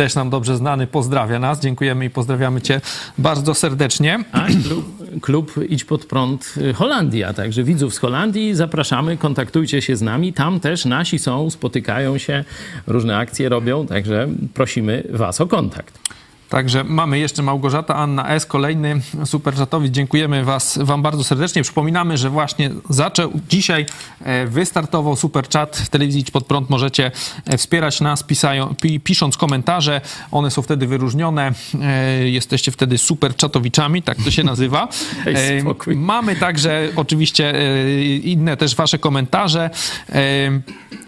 Też nam dobrze znany, pozdrawia nas. Dziękujemy i pozdrawiamy Cię bardzo serdecznie. A klub, klub Idź Pod Prąd y, Holandia. Także widzów z Holandii zapraszamy, kontaktujcie się z nami. Tam też nasi są, spotykają się, różne akcje robią, także prosimy Was o kontakt. Także mamy jeszcze Małgorzata, Anna S., kolejny superczatowiec. Dziękujemy was, Wam bardzo serdecznie. Przypominamy, że właśnie zaczął dzisiaj, e, wystartował superczat w telewizji Idź Pod Prąd. Możecie e, wspierać nas pisają, pi, pisząc komentarze. One są wtedy wyróżnione. E, Jesteście wtedy superczatowiczami, tak to się nazywa. Spokój. Mamy także oczywiście inne też wasze komentarze.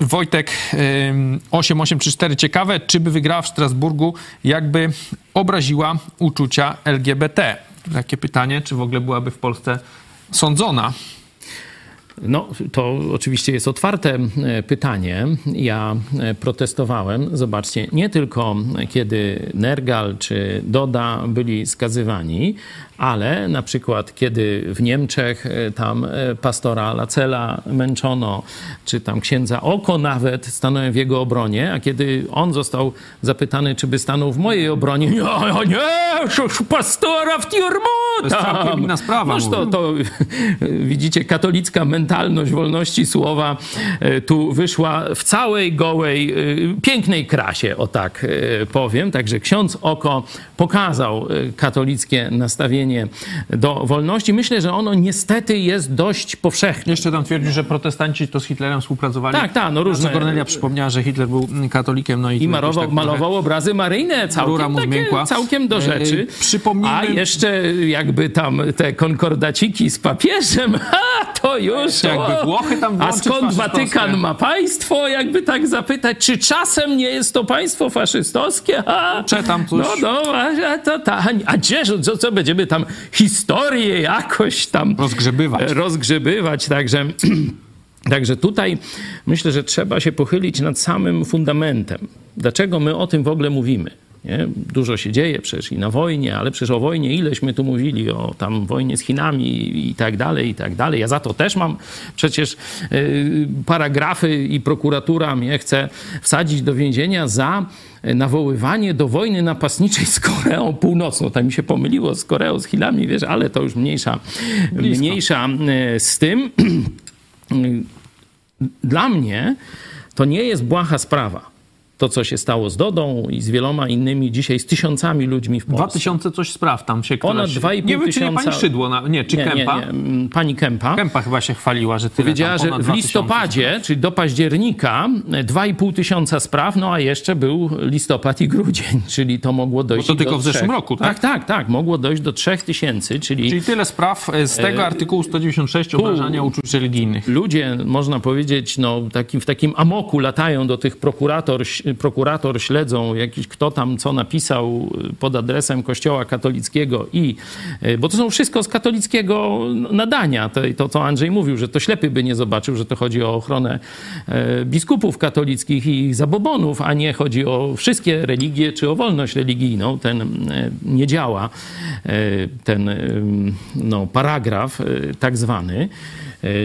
Wojtek e, 8834 ciekawe, czy by wygrała w Strasburgu, jakby obraziła uczucia LGBT? Takie pytanie, czy w ogóle byłaby w Polsce sądzona? No, to oczywiście jest otwarte e, pytanie. Ja e, protestowałem, zobaczcie, nie tylko kiedy Nergal czy Doda byli skazywani, ale na przykład kiedy w Niemczech e, tam e, pastora Lacela męczono, czy tam księdza Oko nawet stanąłem w jego obronie, a kiedy on został zapytany, czy by stanął w mojej obronie, nie, nie, pastora w tiurmu To jest całkiem inna sprawa, Noż to, to widzicie, katolicka mentalność wolności słowa e, tu wyszła w całej gołej, pięknej krasie, o tak powiem. Także ksiądz Oko pokazał katolickie nastawienie do wolności. Myślę, że ono niestety jest dość powszechne. Jeszcze tam twierdzi, że protestanci to z Hitlerem współpracowali. Tak, tak, no różne- Kornelia przypomniała, że Hitler był mm, katolikiem, no i, I jakoś malował, tak malował obrazy maryjne, całkiem, takie, całkiem do rzeczy. E, przypomnijmy- A jeszcze jakby tam te konkordaciki z papieżem, ha, to już... Jakby. Włochy tam A skąd? Watykan ma państwo, jakby tak zapytać, czy czasem nie jest to państwo faszystowskie? Ha? Czy tam coś? No, no, a, to, ta, a gdzie, co, co będziemy tam historię jakoś tam Rozgrzebywać. rozgrzebywać, także... Także tutaj myślę, że trzeba się pochylić nad samym fundamentem. Dlaczego my o tym w ogóle mówimy? Nie? Dużo się dzieje przecież i na wojnie, ale przecież o wojnie ileśmy tu mówili, o tam wojnie z Chinami i tak dalej, i tak dalej. Ja za to też mam przecież y, paragrafy i prokuratura mnie chce wsadzić do więzienia za y, nawoływanie do wojny napastniczej z Koreą Północną. Tak mi się pomyliło z Koreą, z Chinami, wiesz, ale to już mniejsza, mniejsza y, z tym. Dla mnie to nie jest błaha sprawa. To, co się stało z Dodą i z wieloma innymi dzisiaj, z tysiącami ludźmi w Polsce. 2000 coś spraw tam się Ponad któraś- 2,5 Nie wiem, czy nie pani Szydło, na, nie, czy nie, Kępa. Nie, nie. Pani Kępa. Kępa chyba się chwaliła, że tyle Powiedziała, że w 2000 listopadzie, czyli do października, 2,5 tysiąca spraw, no a jeszcze był listopad i grudzień, czyli to mogło dojść Bo to tylko do w zeszłym trzech- roku, tak? Tak, tak, tak. Mogło dojść do 3 tysięcy, czyli Czyli tyle spraw e, z tego artykułu 196 obrażania uczuć religijnych. ludzie, można powiedzieć, no, takim, w takim amoku latają do tych prokurator, prokurator śledzą jakiś kto tam co napisał pod adresem kościoła katolickiego i, e, bo to są wszystko z katolickiego nadania, to, to co Andrzej mówił, że to ślepy by nie zobaczył, że to chodzi o ochronę e, biskupów katolickich i ich zabobonów, a nie chodzi o wszystkie religie czy o wolność religijną. Ten e, nie działa, e, ten no, paragraf tak zwany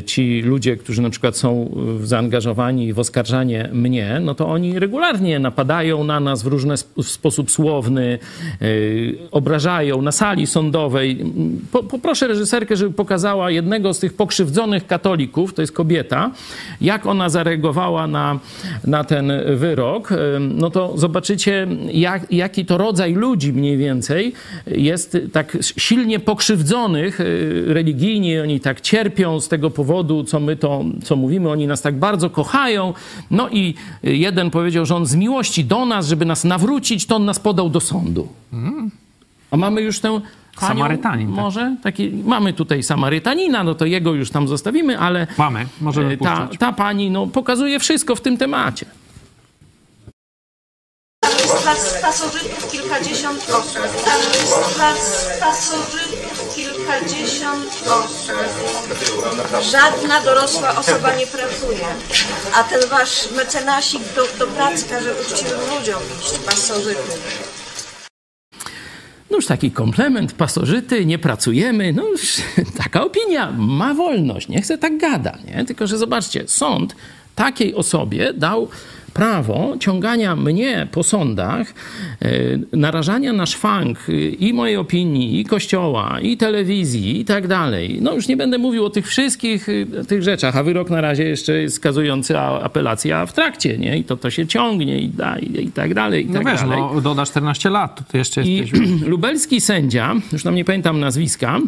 ci ludzie, którzy na przykład są e, zaangażowani w oskarżanie mnie, no to oni regularnie napadają na nas w różny sp- sposób słowny, e, obrażają na sali sądowej. Po, poproszę reżyserkę, żeby pokazała jednego z tych pokrzywdzonych katolików, to jest kobieta, jak ona zareagowała na, na ten wyrok, no to zobaczycie, jak, jaki to rodzaj ludzi mniej więcej jest tak silnie pokrzywdzonych religijnie, oni tak cierpią z tego tego powodu, co my to, co mówimy, oni nas tak bardzo kochają. No i jeden powiedział, że on z miłości do nas, żeby nas nawrócić, to on nas podał do sądu. A mamy już tę panią, Samarytanin, tak. Może? Taki, mamy tutaj Samarytanina, no to jego już tam zostawimy, ale Mamy, możemy e, ta, puszczać. ta pani no, pokazuje wszystko w tym temacie. Plac pasożytów kilkadziesiąt osób. Tam jest plac pasożytów kilkadziesiąt osób. Żadna dorosła osoba nie pracuje. A ten wasz mecenasik do, do pracy każe uczciwym ludziom iść pasożyty. No już taki komplement, pasożyty, nie pracujemy. No już taka opinia, ma wolność, nie chce tak gada, nie? Tylko, że zobaczcie, sąd takiej osobie dał prawo ciągania mnie po sądach, e, narażania na szwank e, i mojej opinii, i kościoła, i telewizji, i tak dalej. No już nie będę mówił o tych wszystkich e, tych rzeczach, a wyrok na razie jeszcze jest skazujący, a apelacja w trakcie, nie? I to, to się ciągnie i, da, i, i tak dalej, i No tak wiesz, dalej. no, doda 14 lat, to jeszcze I jesteś... lubelski sędzia, już tam nie pamiętam nazwiska,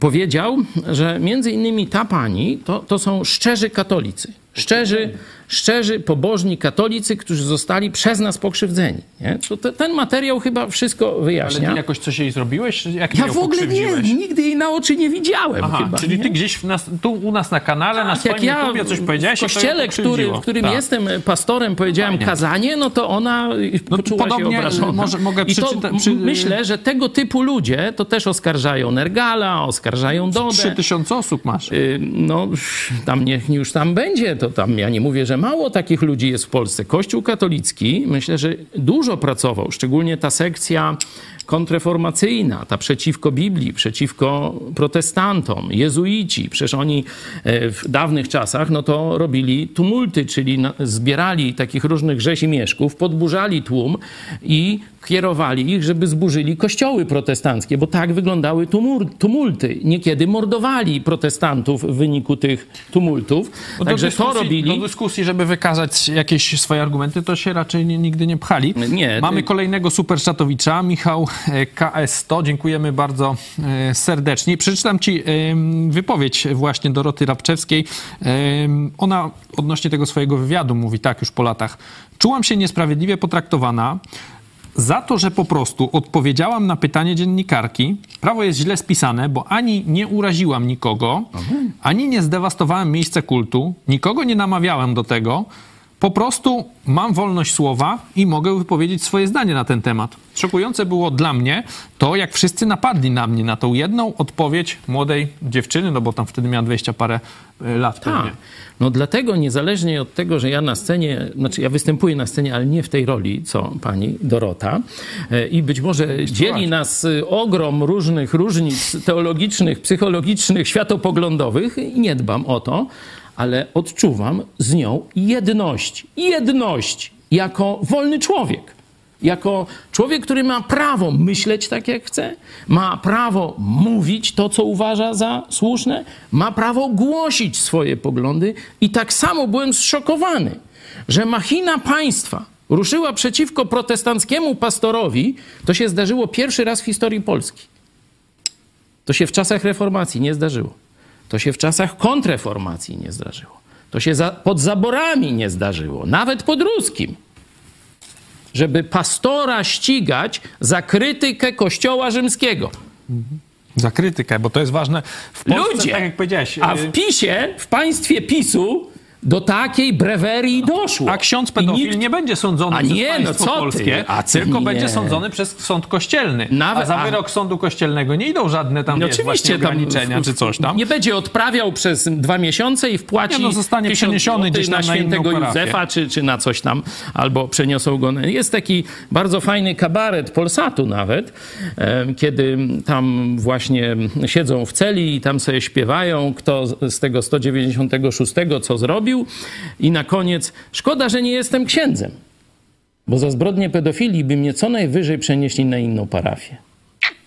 powiedział, że między innymi ta pani to, to są szczerzy katolicy. Szczerzy, szczerzy, pobożni katolicy, którzy zostali przez nas pokrzywdzeni. Nie? To te, ten materiał chyba wszystko Ale wyjaśnia. ty jakoś coś jej zrobiłeś? Jak ja w ogóle nie, nigdy jej na oczy nie widziałem Aha, chyba. czyli nie? ty gdzieś nas, tu u nas na kanale, na Tak, swoim jak ja YouTubie coś powiedziałeś w kościele, który, w którym Tak. jestem pastorem, powiedziałem Fajnie. kazanie, no to ona poczuła podobnie, się obrażona. może- mogę I to przy- myślę, że tego typu ludzie to też oskarżają Nergala, oskarżają Dodę. 3000 osób masz. Y, No, tam niech już tam będzie, to tam ja nie mówię, że mało takich ludzi jest w Polsce. Kościół katolicki, myślę, że dużo pracował, szczególnie ta sekcja kontreformacyjna, ta przeciwko Biblii, przeciwko protestantom, jezuici. Przecież oni e, w dawnych czasach no to robili tumulty, czyli zbierali takich różnych rzezimieszków, podburzali tłum i kierowali ich, żeby zburzyli kościoły protestanckie, bo tak wyglądały tumulty. Niekiedy mordowali protestantów w wyniku tych tumultów. No Także to robili. Do dyskusji, żeby wykazać jakieś swoje argumenty, to się raczej nie, nigdy nie pchali. Nie, Mamy ty- kolejnego superczatowicza, Michał KS100. Dziękujemy bardzo e, serdecznie. Przeczytam ci em, wypowiedź właśnie Doroty Rabczewskiej. Em, Ona odnośnie tego swojego wywiadu mówi tak już po latach. Czułam się niesprawiedliwie potraktowana. Za to, że po prostu odpowiedziałam na pytanie dziennikarki, prawo jest źle spisane, bo ani nie uraziłam nikogo, ani nie zdewastowałem miejsca kultu, nikogo nie namawiałem do tego. Po prostu mam wolność słowa i mogę wypowiedzieć swoje zdanie na ten temat. Szokujące było dla mnie to, jak wszyscy napadli na mnie, na tą jedną odpowiedź młodej dziewczyny, no bo tam wtedy miała 20 parę e, lat pewnie. Tak. No dlatego niezależnie od tego, że ja na scenie, znaczy ja występuję na scenie, ale nie w tej roli, co pani Dorota. E, I być może dzieli nas y, ogrom różnych różnic teologicznych, psychologicznych, światopoglądowych i nie dbam o to, ale odczuwam z nią jedność. Jedność jako wolny człowiek. Jako człowiek, który ma prawo myśleć tak, jak chce, ma prawo mówić to, co uważa za słuszne, ma prawo głosić swoje poglądy, i tak samo byłem zszokowany, że machina państwa ruszyła przeciwko protestanckiemu pastorowi. To się zdarzyło pierwszy raz w historii Polski. To się w czasach reformacji nie zdarzyło. To się w czasach kontreformacji nie zdarzyło. To się za, pod zaborami nie zdarzyło, nawet pod ruskim żeby pastora ścigać za krytykę Kościoła Rzymskiego. Za krytykę, bo to jest ważne. W Polsce, Ludzie! tak jak powiedziałeś, A e, w PiSie, w państwie PiSu, do takiej brewerii doszło. A ksiądz pedofil nikt- nie będzie sądzony A przez nie, no co ty? polskie, A co- tylko nie. będzie sądzony przez sąd kościelny. Nawet- a za a- wyrok sądu kościelnego nie idą żadne tam No wiesz, oczywiście tam ograniczenia w- czy coś tam. Nie będzie odprawiał przez dwa miesiące i wpłaci Nie, no, zostanie 1000 przeniesiony gdzieś na świętego. Józefa czy, czy na coś tam, albo przeniosą go. Jest taki bardzo fajny kabaret Polsatu nawet, kiedy tam właśnie siedzą w celi i tam sobie śpiewają, kto z tego 196 co zrobił i na koniec szkoda, że nie jestem księdzem, bo za zbrodnię pedofilii by mnie co najwyżej przenieśli na inną parafię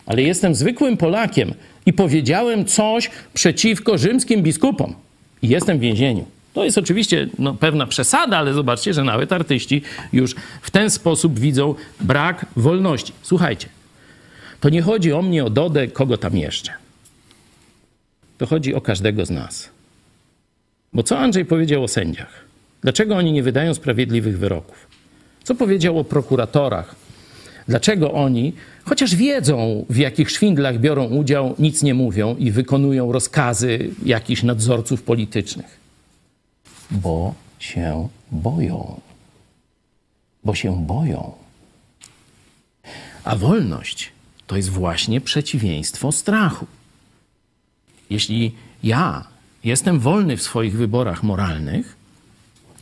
ale jestem zwykłym Polakiem i powiedziałem coś przeciwko rzymskim biskupom i jestem w więzieniu. To jest oczywiście no, pewna przesada, ale zobaczcie, że nawet artyści już w ten sposób widzą brak wolności. Słuchajcie, to nie chodzi o mnie, o Dodę, kogo tam jeszcze. To chodzi o każdego z nas. Bo co Andrzej powiedział o sędziach? Dlaczego oni nie wydają sprawiedliwych wyroków? Co powiedział o prokuratorach? Dlaczego oni, chociaż wiedzą, w jakich szwindlach biorą udział, nic nie mówią i wykonują rozkazy jakichś nadzorców politycznych? Bo się boją. Bo się boją. A wolność to jest właśnie przeciwieństwo strachu. Jeśli ja jestem wolny w swoich wyborach moralnych,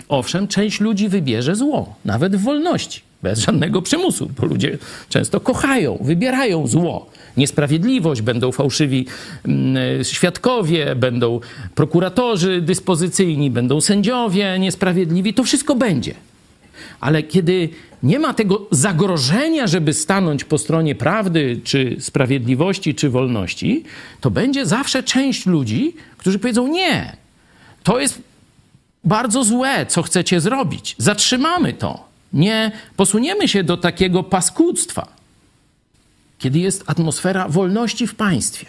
owszem, część ludzi wybierze zło, nawet w wolności, bez żadnego przymusu, bo ludzie często kochają, wybierają zło. Niesprawiedliwość, będą fałszywi mm, świadkowie, będą prokuratorzy dyspozycyjni, będą sędziowie niesprawiedliwi, to wszystko będzie. Ale kiedy nie ma tego zagrożenia, żeby stanąć po stronie prawdy, czy sprawiedliwości, czy wolności, to będzie zawsze część ludzi, którzy powiedzą: Nie, to jest bardzo złe, co chcecie zrobić. Zatrzymamy to. Nie posuniemy się do takiego paskudztwa, kiedy jest atmosfera wolności w państwie.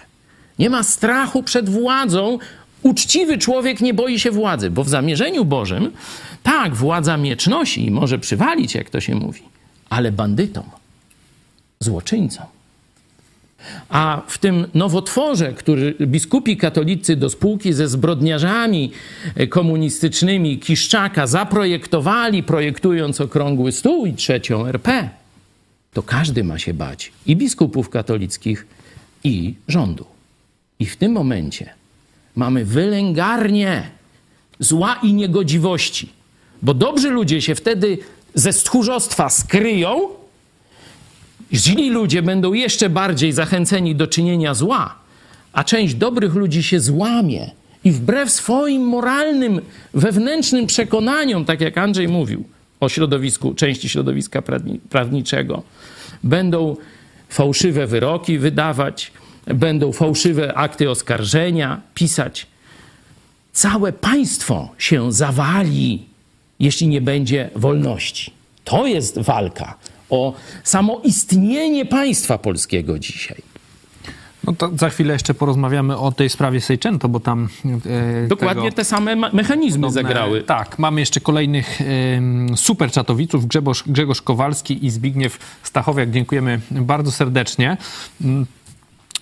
Nie ma strachu przed władzą. Uczciwy człowiek nie boi się władzy, bo w zamierzeniu Bożym tak, władza miecz nosi i może przywalić, jak to się mówi, ale bandytom, złoczyńcom. A w tym nowotworze, który biskupi katolicy do spółki ze zbrodniarzami komunistycznymi Kiszczaka zaprojektowali, projektując okrągły stół i trzecią RP, to każdy ma się bać i biskupów katolickich, i rządu. I w tym momencie mamy wylęgarnię zła i niegodziwości. Bo dobrzy ludzie się wtedy ze stchórzostwa skryją, źli ludzie będą jeszcze bardziej zachęceni do czynienia zła, a część dobrych ludzi się złamie. I wbrew swoim moralnym, wewnętrznym przekonaniom, tak jak Andrzej mówił o środowisku, części środowiska prawniczego, będą fałszywe wyroki wydawać, będą fałszywe akty oskarżenia pisać. Całe państwo się zawali jeśli nie będzie wolności. To jest walka o samo istnienie państwa polskiego dzisiaj. No to za chwilę jeszcze porozmawiamy o tej sprawie Sejczęto, bo tam... E, Dokładnie tego, te same mechanizmy podobne, zagrały. Tak, mamy jeszcze kolejnych e, super czatowiców, Grzegorz, Grzegorz Kowalski i Zbigniew Stachowiak. Dziękujemy bardzo serdecznie.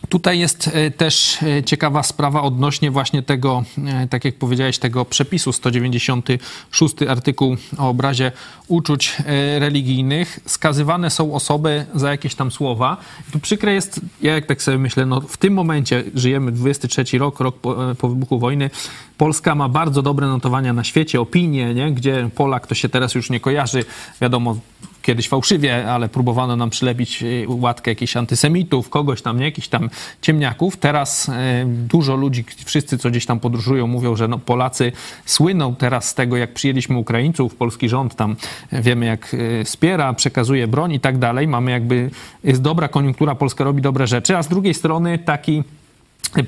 Tutaj jest e, też e, ciekawa sprawa odnośnie właśnie tego, e, tak jak powiedziałeś, tego przepisu 196 artykuł o obrazie uczuć religijnych. Skazywane są osoby za jakieś tam słowa. Tu przykre jest, ja jak tak sobie myślę, no w tym momencie żyjemy 23 rok, rok po, po wybuchu wojny. Polska ma bardzo dobre notowania na świecie, opinie, nie? gdzie Polak to się teraz już nie kojarzy, wiadomo, kiedyś fałszywie, ale próbowano nam przylepić e, łatkę jakichś antysemitów, kogoś tam, nie, jakichś tam ciemniaków. Teraz e, dużo ludzi, wszyscy, co gdzieś tam podróżują, mówią, że no, Polacy słyną teraz z tego, jak przyjęliśmy Ukraińców, polski rząd tam e, wiemy, jak wspiera, przekazuje broń i tak dalej. Mamy jakby, jest dobra koniunktura, Polska robi dobre rzeczy, a z drugiej strony taki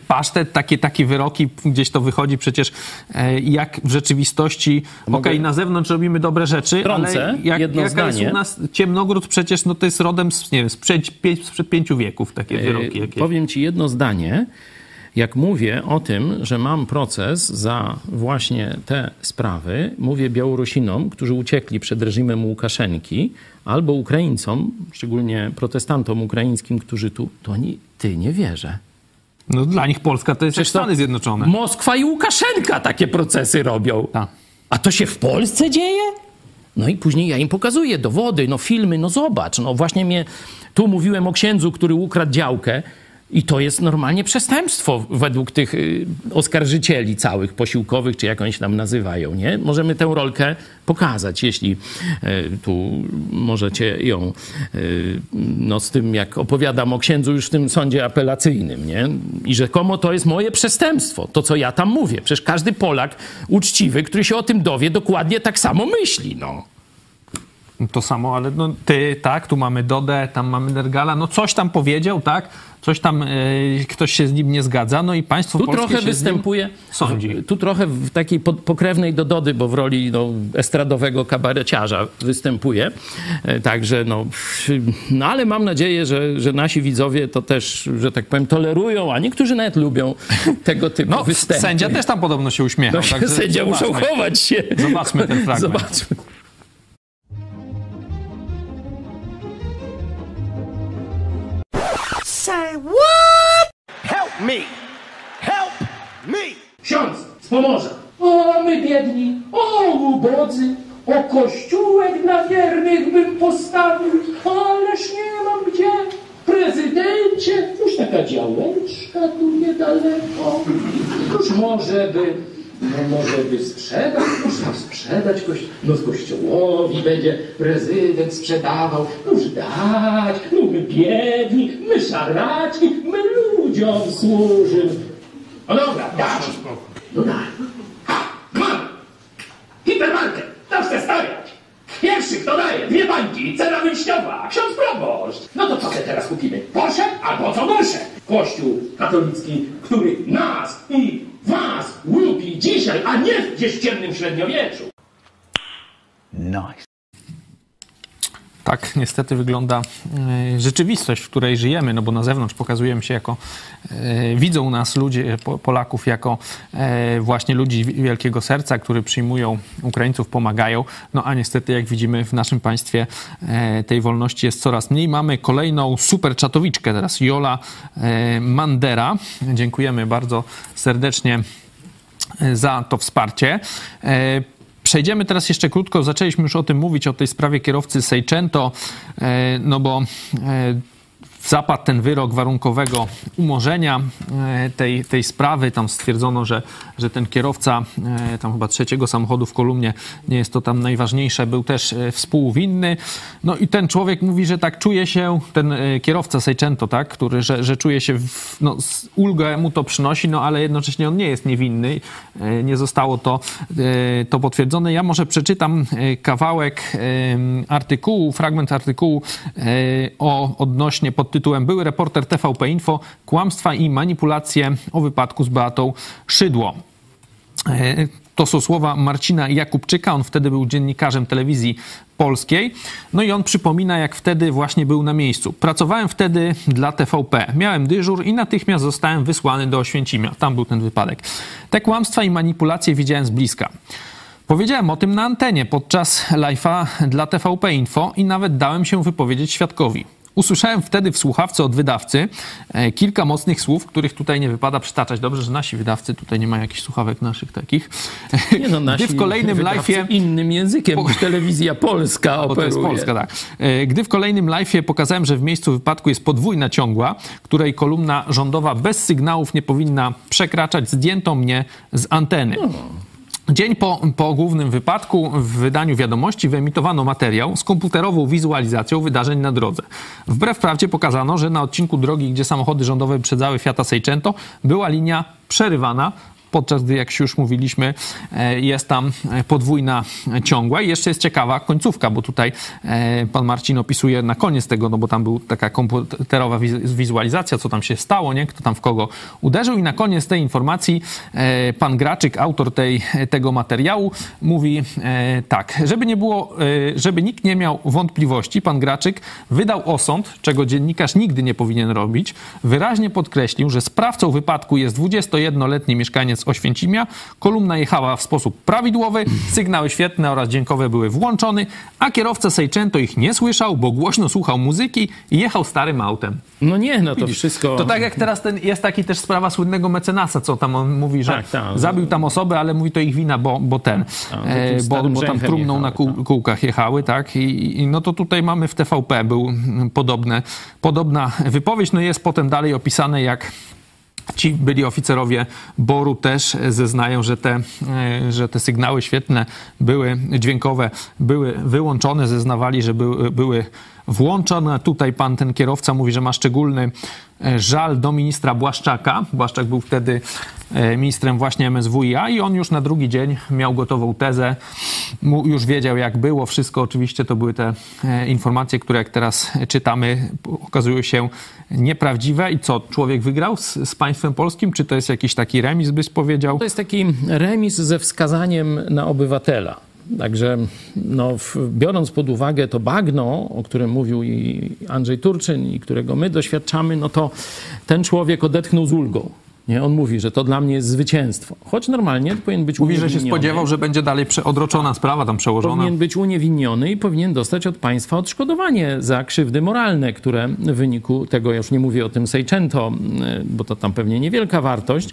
pasztet, takie, takie wyroki, gdzieś to wychodzi przecież e, jak w rzeczywistości, okej, okay, na zewnątrz robimy dobre rzeczy, Trącę, ale jak, jedno jaka zdanie. jest u nas Ciemnogród przecież, no to jest rodem z, nie wiem, sprzed, sprzed pięciu wieków takie e, wyroki. Jakie... Powiem ci jedno zdanie. Jak mówię o tym, że mam proces za właśnie te sprawy, mówię Białorusinom, którzy uciekli przed reżimem Łukaszenki, albo Ukraińcom, szczególnie protestantom ukraińskim, którzy tu, to oni, ty nie wierzę. No dla nich Polska to jest Przecież Stany Zjednoczone. Moskwa i Łukaszenka takie procesy robią. Ta. A to się w Polsce dzieje? No i później ja im pokazuję dowody, no filmy, no zobacz. No właśnie mnie, tu mówiłem o księdzu, który ukradł działkę. I to jest normalnie przestępstwo według tych y, oskarżycieli całych posiłkowych, czy jak oni się tam nazywają, nie? Możemy tę rolkę pokazać, jeśli y, tu możecie ją, y, no z tym jak opowiadam o księdzu już w tym sądzie apelacyjnym, nie? I rzekomo to jest moje przestępstwo, to co ja tam mówię. Przecież każdy Polak uczciwy, który się o tym dowie, dokładnie tak samo myśli, no. To samo, ale no, ty, tak, tu mamy Dodę, tam mamy Nergala, no coś tam powiedział, tak, coś tam, e, ktoś się z nim nie zgadza, no i państwo Tu polskie trochę występuje, sądzi. tu trochę w takiej pod- pokrewnej do Dody, bo w roli no, estradowego kabareciarza występuje. E, Także no, no ale mam nadzieję, że, że nasi widzowie to też, że tak powiem, tolerują, a niektórzy nawet lubią tego typu No, występy. sędzia też tam podobno się uśmiechał. No, także sędzia muszą zobaczmy. chować się. Zobaczmy ten fragment. Zobaczmy. Help me! Help me! Ksiądz z Pomorza. O, my biedni, o, ubodzy, o kościółek dla wiernych bym postawił, ależ nie mam gdzie. Prezydencie, już taka działeczka tu niedaleko. Już może by, no może by sprzedać, można sprzedać koś, no z kościołowi będzie prezydent sprzedawał. No już dać, no my biedni, my szaraci, my ludziom służymy. No dobra, dać. No daj. Mam! Hipermarket, tam chcę stawiać. Pierwszy, kto daje, dwie bańki, cena wyjściowa, ksiądz proboszcz. No to co sobie teraz kupimy? Porsche albo co gorsze? Kościół katolicki, który nas i was łupi dzisiaj, a nie w ciemnym średniowieczu. Tak niestety wygląda e, rzeczywistość, w której żyjemy, no bo na zewnątrz pokazujemy się jako, e, widzą nas ludzie, po, Polaków jako e, właśnie ludzi wielkiego serca, którzy przyjmują Ukraińców, pomagają, no a niestety jak widzimy w naszym państwie tej wolności jest coraz mniej. Mamy kolejną super czatowiczkę teraz, Jola Mandera. Dziękujemy bardzo serdecznie za to wsparcie. Przejdziemy teraz jeszcze krótko, zaczęliśmy już o tym mówić, o tej sprawie kierowcy Seicento, e, no bo e, zapadł ten wyrok warunkowego umorzenia e, tej, tej sprawy. Tam stwierdzono, że, że ten kierowca e, tam chyba trzeciego samochodu w kolumnie, nie jest to tam najważniejsze, był też e, współwinny. No i ten człowiek mówi, że tak czuje się, ten kierowca Seicento, tak, który, że, że czuje się, w, no, ulgę mu to przynosi, no ale jednocześnie on nie jest niewinny. Nie zostało to, to potwierdzone. Ja może przeczytam kawałek artykułu, fragment artykułu o odnośnie pod tytułem Były reporter TVP Info, kłamstwa i manipulacje o wypadku z Beatą Szydło. E, To są słowa Marcina Jakubczyka. On wtedy był dziennikarzem telewizji polskiej. No i on przypomina, jak wtedy właśnie był na miejscu. Pracowałem wtedy dla TVP. Miałem dyżur i natychmiast zostałem wysłany do Oświęcimia. Tam był ten wypadek. Te kłamstwa i manipulacje widziałem z bliska. Powiedziałem o tym na antenie podczas live'a dla TVP Info i nawet dałem się wypowiedzieć świadkowi. Usłyszałem wtedy w słuchawce od wydawcy e, kilka mocnych słów, których tutaj nie wypada przytaczać. Dobrze, że nasi wydawcy tutaj nie mają jakichś słuchawek naszych takich. Nie no, nasi Gdy w kolejnym live'ie innym językiem niż telewizja polska bo to operuje. jest Polska, tak. E, Gdy w kolejnym live'ie pokazałem, że w miejscu wypadku jest podwójna ciągła, której kolumna rządowa bez sygnałów nie powinna przekraczać, zdjęto mnie z anteny. Dzień po, po głównym wypadku w wydaniu wiadomości wyemitowano materiał z komputerową wizualizacją wydarzeń na drodze. Wbrew prawdzie pokazano, że na odcinku drogi, gdzie samochody rządowe wyprzedzały Fiata Seicento, była linia przerywana, podczas gdy, jak już mówiliśmy, e, jest tam e, podwójna ciągła. I jeszcze jest ciekawa końcówka, bo tutaj e, pan Marcin opisuje na koniec tego, no bo tam była taka komputerowa wiz- wizualizacja, co tam się stało, nie? kto tam w kogo uderzył. I na koniec tej informacji pan Graczyk, autor tej, tego materiału, mówi tak, żeby nie było, żeby nikt nie miał wątpliwości, pan Graczyk wydał osąd, czego dziennikarz nigdy nie powinien robić. Wyraźnie podkreślił, że sprawcą wypadku jest 21-letni mieszkaniec Oświęcimia. Kolumna jechała w sposób prawidłowy, sygnały świetne oraz dźwiękowe były włączone, a kierowca Seicento ich nie słyszał, bo głośno słuchał muzyki i jechał starym autem. No nie, no to wszystko... To tak jak teraz ten, jest taki też sprawa słynnego mecenasa, co tam on mówi, że Tak, tak. zabił tam osobę, ale mówi to ich wina, bo, bo ten, Tak, e, tym bo, starym bo tam trumną na jechały, kół, kółkach jechały, tak? I, I no to tutaj mamy w TVP był mm, podobne, podobna wypowiedź, no jest potem dalej opisane jak Ci byli oficerowie Boru też zeznają, że te, e, że te sygnały świetne były dźwiękowe, były wyłączone, zeznawali, że były, były włączone. Tutaj pan ten kierowca mówi, że ma szczególny żal do ministra Błaszczaka. Błaszczak był wtedy e, ministrem właśnie MSWiA i on już na drugi dzień miał gotową tezę, już wiedział jak było. Wszystko oczywiście to były te e, informacje, które jak teraz czytamy okazują się nieprawdziwe. I co, człowiek wygrał z, z państwem polskim? Czy to jest jakiś taki remis, byś powiedział? To jest taki remis ze wskazaniem na obywatela. Także no, w, biorąc pod uwagę to bagno, o którym mówił i Andrzej Turczyn i którego my doświadczamy, no to ten człowiek odetchnął z ulgą. Nie? On mówi, że to dla mnie jest zwycięstwo. Choć normalnie powinien być Mówi, że się uniewinniony. spodziewał, że będzie dalej odroczona sprawa, tam przełożona. Powinien być uniewinniony i powinien dostać od państwa odszkodowanie za krzywdy moralne, które w wyniku tego, ja już nie mówię o tym Seicento, bo to tam pewnie niewielka wartość,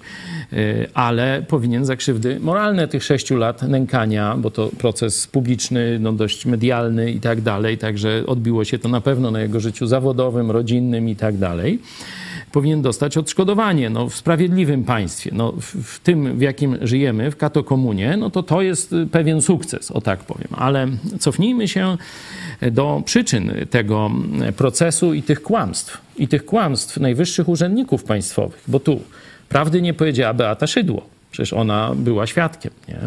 y, ale powinien za krzywdy moralne tych sześciu lat nękania, bo to proces publiczny, no dość medialny i tak dalej, także odbiło się to na pewno na jego życiu zawodowym, rodzinnym i tak dalej powinien dostać odszkodowanie no, w sprawiedliwym państwie. No, w, w tym, w jakim żyjemy, w katokomunie, no to to jest y, pewien sukces, o tak powiem. Ale cofnijmy się do przyczyn tego mm, procesu i tych kłamstw. I tych kłamstw najwyższych urzędników państwowych. Bo tu prawdy nie powiedziała Beata Szydło. Przecież ona była świadkiem. Nie?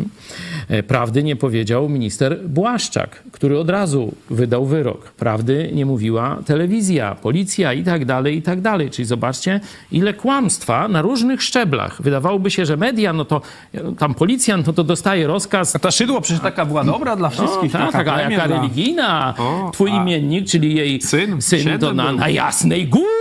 E, Prawdy nie powiedział minister Błaszczak, który od razu wydał wyrok. Prawdy nie mówiła telewizja, policja i tak dalej, i tak dalej. Czyli zobaczcie, ile kłamstwa na różnych szczeblach. Wydawałoby się, że media, no to no, tam policjant, no to dostaje rozkaz. A ta szydło przecież taka była dobra dla wszystkich. No, tak, taka plemię jaka religijna. O, Twój a- imiennik, czyli jej Syn, syn to na, na Jasnej Górze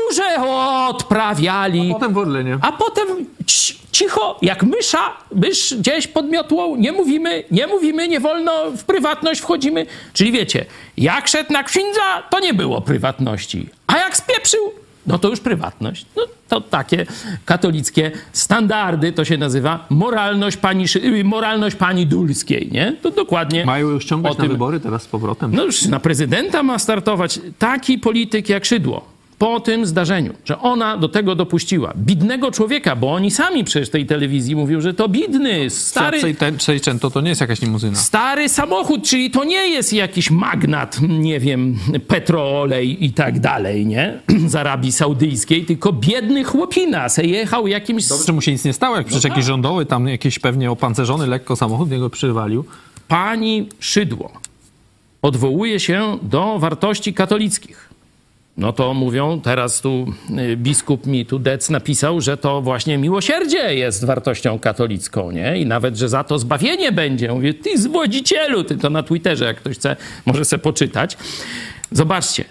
odprawiali. Potem w Orlenie. A potem ci- cicho, jak mysza, mysz gdzieś pod miotłą, nie mówimy, nie mówimy, nie wolno, w prywatność wchodzimy. Czyli wiecie, jak szedł na księdza, to nie było prywatności. A jak spieprzył, no to już prywatność. No to takie katolickie standardy, to się nazywa moralność pani, y, moralność pani Dulskiej, nie? To dokładnie Mają ją ściągać o na wybory teraz z powrotem. no już na prezydenta ma startować taki polityk jak Szydło. Po tym zdarzeniu, że ona do tego dopuściła. Bidnego człowieka, bo oni sami przecież tej telewizji mówią, że to bidny, stary, Seicento to nie jest jakaś limuzyna. stary samochód, czyli to nie jest jakiś magnat, nie wiem, petroolej i tak dalej, nie? Z Arabii Saudyjskiej, tylko biedny chłopina se jechał jakimś... Dobrze, mu się nic nie stało, jak przecież jakiś rządowy, tam jakiś pewnie opancerzony lekko samochód niego przywalił. pani Szydło odwołuje się do wartości katolickich. No to mówią, teraz tu y, biskup mi tu Dec napisał, że to właśnie miłosierdzie jest wartością katolicką, nie? I nawet, że za to zbawienie będzie. Mówię, ty zwodzicielu, ty to na Twitterze, jak ktoś chce, może se poczytać. Zobaczcie,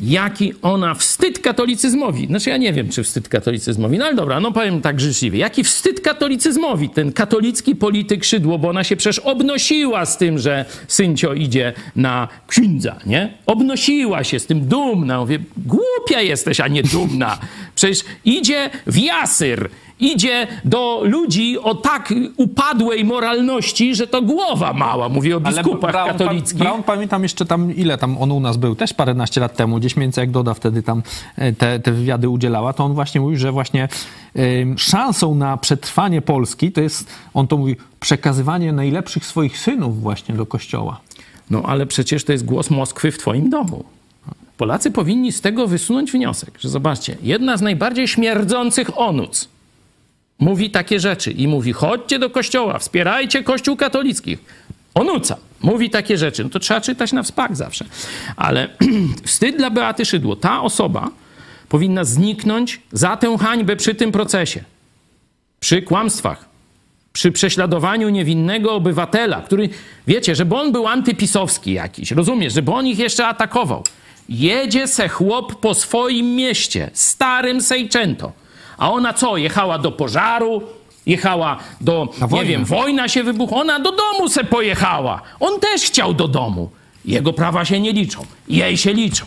jaki ona wstyd katolicyzmowi. Znaczy ja nie wiem, czy wstyd katolicyzmowi, no ale dobra, no powiem tak życzliwie. Jaki wstyd katolicyzmowi ten katolicki polityk Szydło, bo ona się przecież obnosiła z tym, że syncio idzie na księdza, nie? Obnosiła się z tym, dumna. Mówię, głupia jesteś, a nie dumna. Przecież idzie w jasyr, idzie do ludzi o tak upadłej moralności, że to głowa mała. Mówię o biskupach Brown, katolickich. Brown, pamiętam jeszcze tam, ile tam on u nas był, też paręnaście lat temu, gdzieś więcej jak Doda wtedy tam e, te, te wywiady udzielała, to on właśnie mówił, że właśnie em, szansą na przetrwanie Polski to jest, on to mówi, przekazywanie najlepszych swoich synów właśnie do kościoła. No ale przecież to jest głos Moskwy w twoim domu. Polacy powinni z tego wysunąć wniosek, że zobaczcie, jedna z najbardziej śmierdzących onuc mówi takie rzeczy i mówi: chodźcie do kościoła, wspierajcie kościół katolicki. Onuca mówi takie rzeczy. No to trzeba czytać na wspak zawsze. Ale wstyd dla Beaty Szydło. Ta osoba powinna zniknąć za tę hańbę przy tym procesie. Przy kłamstwach, przy prześladowaniu niewinnego obywatela, który, wiecie, żeby on był antypisowski jakiś, rozumiesz, żeby on ich jeszcze atakował. Jedzie se chłop po swoim mieście, starym Seicento. A ona co, jechała do pożaru, jechała do, nie wiem, wojna się wybuchła, ona do domu se pojechała. On też chciał do domu. Jego prawa się nie liczą, jej się liczą.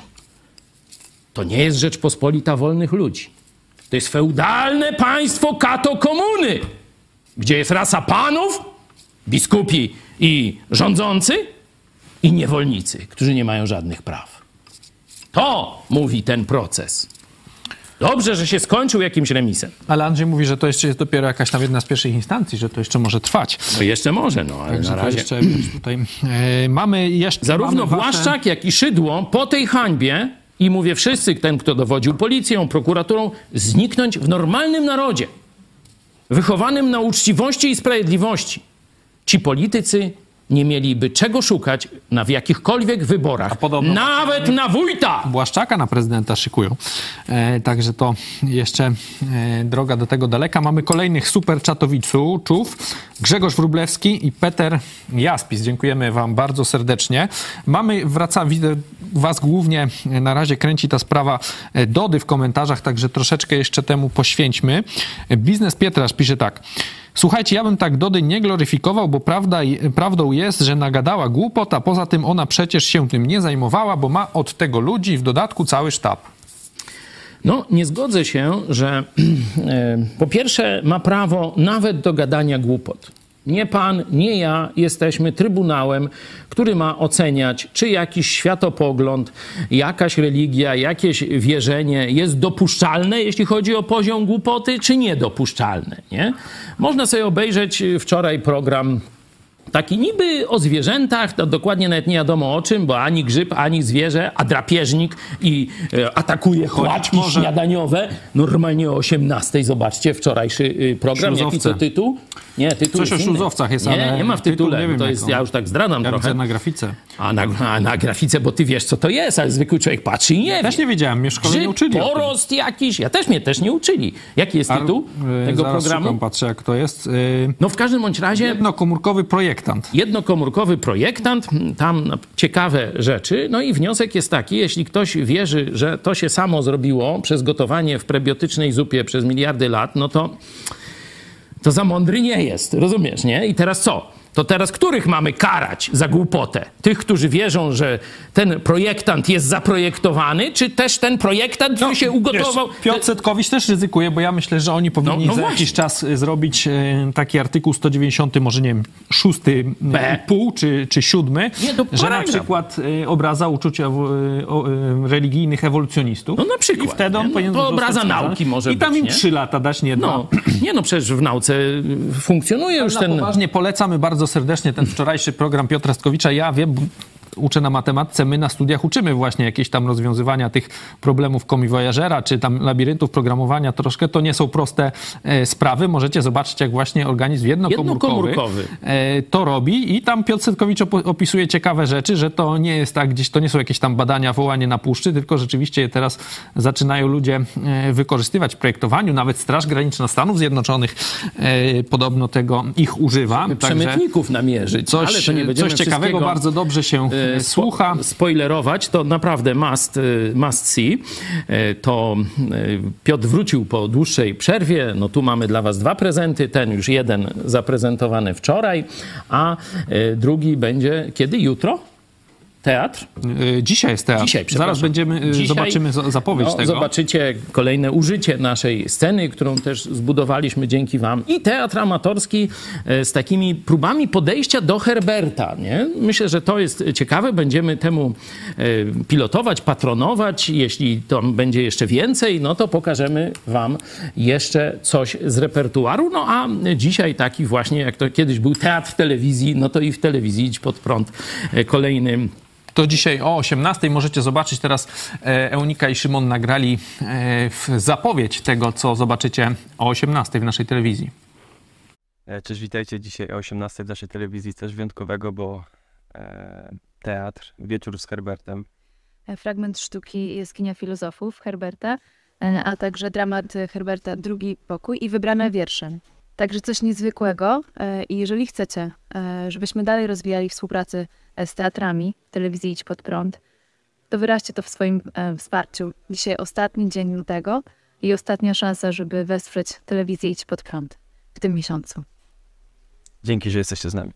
To nie jest Rzeczpospolita wolnych ludzi. To jest feudalne państwo kato komuny gdzie jest rasa panów, biskupi i rządzący i niewolnicy, którzy nie mają żadnych praw. To mówi ten proces. Dobrze, że się skończył jakimś remisem. Ale Andrzej mówi, że to jeszcze jest dopiero jakaś tam jedna z pierwszych instancji, że to jeszcze może trwać. No jeszcze może, no ale Także na razie. jeszcze tutaj e, mamy jeszcze... Zarówno mamy wasze- Błaszczak, jak i Szydło po tej hańbie, i mówię wszyscy, ten, kto dowodził policją, prokuraturą, zniknąć w normalnym narodzie, wychowanym na uczciwości i sprawiedliwości. Ci politycy nie mieliby czego szukać na w jakichkolwiek wyborach. Nawet na wójta! Błaszczaka na prezydenta szykują. E, także to jeszcze e, droga do tego daleka. Mamy kolejnych super czatowiczów. Grzegorz Wrublewski i Peter Jaspis. Dziękujemy wam bardzo serdecznie. Mamy, wraca, widzę was głównie, e, na razie kręci ta sprawa e, Dody w komentarzach, także troszeczkę jeszcze temu poświęćmy. E, Biznes Pietrasz pisze tak. Słuchajcie, ja bym tak Dody nie gloryfikował, bo prawda, prawdą jest, że nagadała głupot, a poza tym ona przecież się tym nie zajmowała, bo ma od tego ludzi, w dodatku cały sztab. No, nie zgodzę się, że e, po pierwsze ma prawo nawet do gadania głupot. Nie pan, nie ja jesteśmy trybunałem, który ma oceniać, czy jakiś światopogląd, jakaś religia, jakieś wierzenie jest dopuszczalne, jeśli chodzi o poziom głupoty, czy niedopuszczalne. Nie? Można sobie obejrzeć wczoraj program Taki niby o zwierzętach, to dokładnie nawet nie wiadomo o czym, bo ani grzyb, ani zwierzę, a drapieżnik i e, atakuje chłaczki może- śniadaniowe. Normalnie o 18, zobaczcie, wczorajszy y, program. Jaki Śluzowce. to tytuł? Nie, tytuł Coś jest o śluzowcach jest, nie, ale Nie ma w tytuł tytule, nie wiem to jest, ja już tak zdradam Ja trochę. na grafice. A na, a na grafice, bo ty wiesz, co to jest, ale zwykły człowiek patrzy i nie wie. Też nie wiedziałem, mnie w szkole nie uczyli porost jakiś, ja też mnie też nie uczyli. Jaki jest Ar- tytuł y, tego programu? Szukam, patrzę jak to jest. Y, No w każdym bądź razie Jednokomórkowy projektant. jednokomórkowy projektant, tam ciekawe rzeczy. No i wniosek jest taki, jeśli ktoś wierzy, że to się samo zrobiło przez gotowanie w prebiotycznej zupie przez miliardy lat, no to to za mądry nie jest, rozumiesz, nie? I teraz co? To teraz których mamy karać za głupotę? Tych, którzy wierzą, że ten projektant jest zaprojektowany, czy też ten projektant, który się ugotował... No, Wiesz, Piotr Setkowicz też ryzykuje, bo ja myślę, że oni powinni No, no za jakiś czas y, zrobić y, taki artykuł 190, może nie wiem, szósty B. y, pół czy, czy siódmy, Nie, że na przykład obraza uczucia religijnych ewolucjonistów. No na przykład, I wtedy on nie? No, powinien to zostać obraza nauki może I tam być, im trzy lata dać, nie. No, nie no, przecież w nauce y, funkcjonuje już ten... poważnie polecamy bardzo serdecznie ten wczorajszy program Piotra Stkowicza. Ja wiem, uczę na matematyce, my na studiach uczymy właśnie jakieś tam rozwiązywania tych problemów komiwojażera, czy tam labiryntów programowania. Troszkę to nie są proste e, sprawy. Możecie zobaczyć, jak właśnie organizm jednokomórkowy, Jednokomórkowy. e, to robi i tam Piotr Setkowicz opisuje ciekawe rzeczy, że to nie jest tak gdzieś, to nie są jakieś tam badania, wołanie na puszczy, tylko rzeczywiście je teraz zaczynają ludzie e, wykorzystywać w projektowaniu. Nawet Straż Graniczna Stanów Zjednoczonych podobno tego ich używa. przemytników namierzyć. Coś, ale to nie będziemy coś ciekawego, bardzo dobrze się słucha. Spoilerować, to naprawdę must, e, must see. E, To e, Piotr wrócił po dłuższej przerwie. No tu mamy dla was dwa prezenty. Ten już jeden zaprezentowany wczoraj, a e, drugi będzie kiedy? Jutro? Teatr? E, Dzisiaj jest teatr. Dzisiaj. Zaraz będziemy, e, Dzisiaj, zobaczymy za- zapowiedź no, tego. Zobaczycie kolejne użycie naszej sceny, którą też zbudowaliśmy dzięki wam. I teatr amatorski e, z takimi próbami podejścia do Herberta. Nie? Myślę, że to jest ciekawe. Będziemy temu pilotować, patronować. Jeśli tam będzie jeszcze więcej, no to pokażemy wam jeszcze coś z repertuaru. No a dzisiaj taki właśnie, jak to kiedyś był teatr w telewizji, no to i w telewizji idź pod prąd kolejny To dzisiaj o 18 możecie zobaczyć teraz e, Eunika i Szymon nagrali e, w zapowiedź tego, co zobaczycie o 18 w naszej telewizji. E, Cześć, witajcie dzisiaj o 18 w naszej telewizji coś wyjątkowego, bo e, teatr, wieczór z Herbertem. Fragment sztuki Jaskinia Filozofów Herberta, a także dramat Herberta Drugi Pokój i wybrane wiersze. Także coś niezwykłego e, i jeżeli chcecie, e, żebyśmy dalej rozwijali współpracę e, z teatrami w telewizji Idź Pod Prąd, to wyraźcie to w swoim wsparciu. Dzisiaj ostatni dzień lutego i ostatnia szansa, żeby wesprzeć telewizję Idź Pod Prąd w tym miesiącu. Dzięki, że jesteście z nami.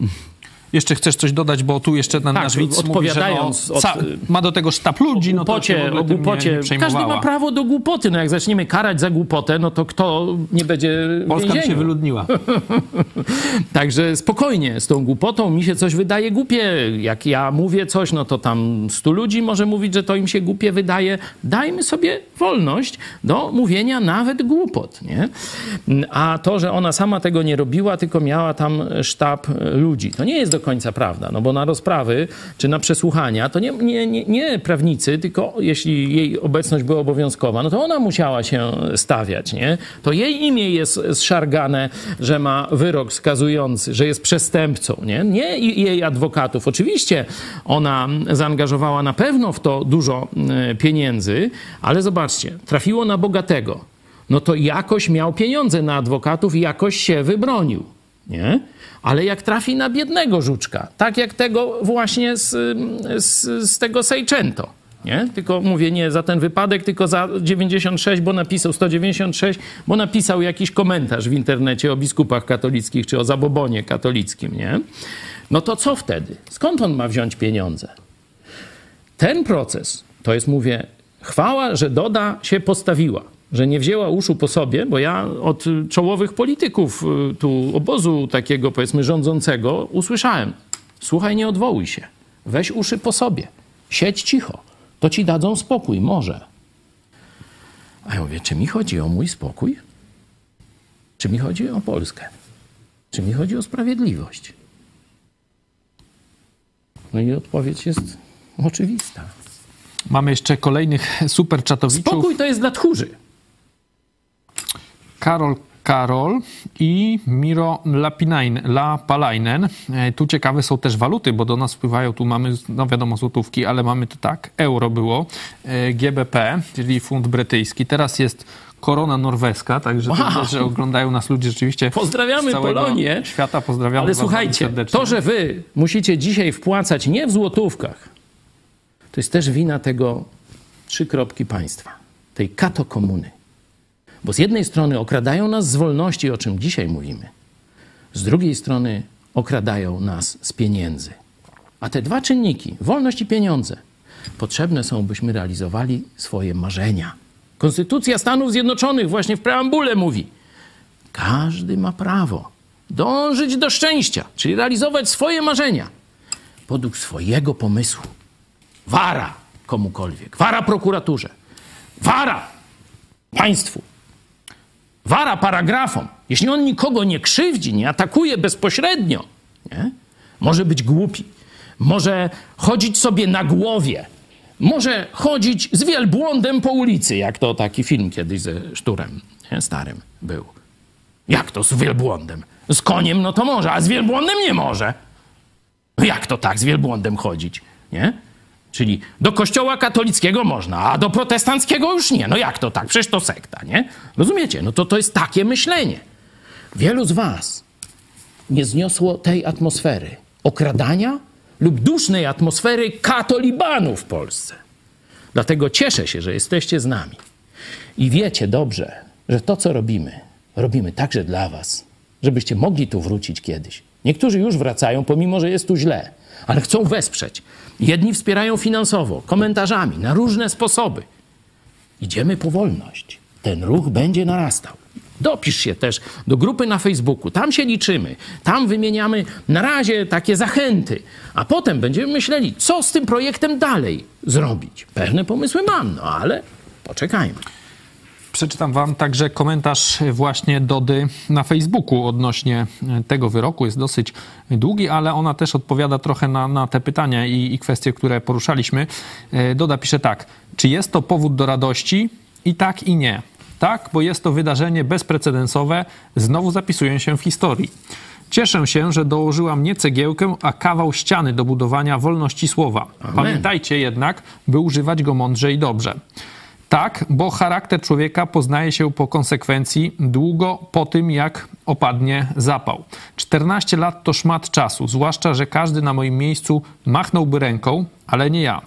Jeszcze chcesz coś dodać, bo tu jeszcze ten Tak, nasz widz odpowiadając mówi, że od- no, ca- ma do tego sztab ludzi, no to głupocie, ogóle o głupocie. Każdy ma prawo do głupoty. No jak zaczniemy karać za głupotę, no to kto nie będzie Polska by się więzieniu? wyludniła. Także spokojnie z tą głupotą. Mi się coś wydaje głupie. Jak ja mówię coś, no to tam stu ludzi może mówić, że to im się głupie wydaje. Dajmy sobie wolność do mówienia nawet głupot, nie? A to, że ona sama tego nie robiła, tylko miała tam sztab ludzi. To nie jest do końca prawda, no bo na rozprawy czy na przesłuchania to nie, nie, nie, nie prawnicy, tylko jeśli jej obecność była obowiązkowa, no to ona musiała się stawiać, nie? To jej imię jest zszargane, że ma wyrok skazujący, że jest przestępcą, nie? Nie jej adwokatów. Oczywiście ona zaangażowała na pewno w to dużo e, pieniędzy, ale zobaczcie, trafiło na bogatego. No to jakoś miał pieniądze na adwokatów i jakoś się wybronił, nie? Ale jak trafi na biednego żuczka, tak jak tego właśnie z, z, z tego Seicento, nie? Tylko mówię nie za ten wypadek, tylko za 96, bo napisał 196, bo napisał jakiś komentarz w internecie o biskupach katolickich czy o zabobonie katolickim, nie? No to co wtedy? Skąd on ma wziąć pieniądze? Ten proces, to jest mówię, chwała, że Doda się postawiła że nie wzięła uszu po sobie, bo ja od czołowych polityków y, tu obozu takiego powiedzmy rządzącego usłyszałem: słuchaj, nie odwołuj się, weź uszy po sobie, siedź cicho, to ci dadzą spokój, może. A ja mówię, czy mi chodzi o mój spokój? Czy mi chodzi o Polskę? Czy mi chodzi o sprawiedliwość? No i odpowiedź jest oczywista. Mamy jeszcze kolejnych super czatowiczów. Spokój to jest dla tchórzy. Karol Karol i Miro Lapalainen. E, tu ciekawe są też waluty, bo do nas wpływają, tu mamy, no wiadomo, złotówki, ale mamy to tak, euro było, e, GBP, czyli funt brytyjski. Teraz jest korona norweska, także wow. to, że oglądają nas ludzie rzeczywiście Pozdrawiamy Polonię. Świata, pozdrawiamy Ale słuchajcie, to, że wy musicie dzisiaj wpłacać nie w złotówkach, to jest też wina tego trzy kropki państwa, tej kato komuny. Bo z jednej strony okradają nas z wolności, o czym dzisiaj mówimy, z drugiej strony okradają nas z pieniędzy. A te dwa czynniki, wolność i pieniądze, potrzebne są, byśmy realizowali swoje marzenia. Konstytucja Stanów Zjednoczonych właśnie w preambule mówi: każdy ma prawo dążyć do szczęścia, czyli realizować swoje marzenia według swojego pomysłu. Wara komukolwiek, wara prokuraturze, wara państwu, wara paragrafom, jeśli on nikogo nie krzywdzi, nie atakuje bezpośrednio, nie? może być głupi, może chodzić sobie na głowie, może chodzić z wielbłądem po ulicy, jak to taki film kiedyś ze Szturem nie? starym był. Jak to z wielbłądem? Z koniem no to może, a z wielbłądem nie może. Jak to tak z wielbłądem chodzić, nie? Czyli do kościoła katolickiego można, a do protestanckiego już nie. No jak to tak? Przecież to sekta, nie? Rozumiecie? No to to jest takie myślenie. Wielu z was nie zniosło tej atmosfery okradania lub dusznej atmosfery katolibanu w Polsce. Dlatego cieszę się, że jesteście z nami. I wiecie dobrze, że to, co robimy, robimy także dla was, żebyście mogli tu wrócić kiedyś. Niektórzy już wracają, pomimo że jest tu źle, ale chcą wesprzeć. Jedni wspierają finansowo, komentarzami, na różne sposoby. Idziemy po wolność. Ten ruch będzie narastał. Dopisz się też do grupy na Facebooku, tam się liczymy, tam wymieniamy na razie takie zachęty, a potem będziemy myśleli, co z tym projektem dalej zrobić. Pewne pomysły mam, no ale poczekajmy. Przeczytam wam także komentarz właśnie Dody na Facebooku odnośnie tego wyroku. Jest dosyć długi, ale ona też odpowiada trochę na, na te pytania i, i kwestie, które poruszaliśmy. E, Doda pisze tak. Czy jest to powód do radości? I tak, i nie. Tak, bo jest to wydarzenie bezprecedensowe, znowu zapisuję się w historii. Cieszę się, że dołożyłam nie cegiełkę, a kawał ściany do budowania wolności słowa. Amen. Pamiętajcie jednak, by używać go mądrze i dobrze. Tak, bo charakter człowieka poznaje się po konsekwencji długo po tym, jak opadnie zapał. 14 lat to szmat czasu, zwłaszcza, że każdy na moim miejscu machnąłby ręką, ale nie ja.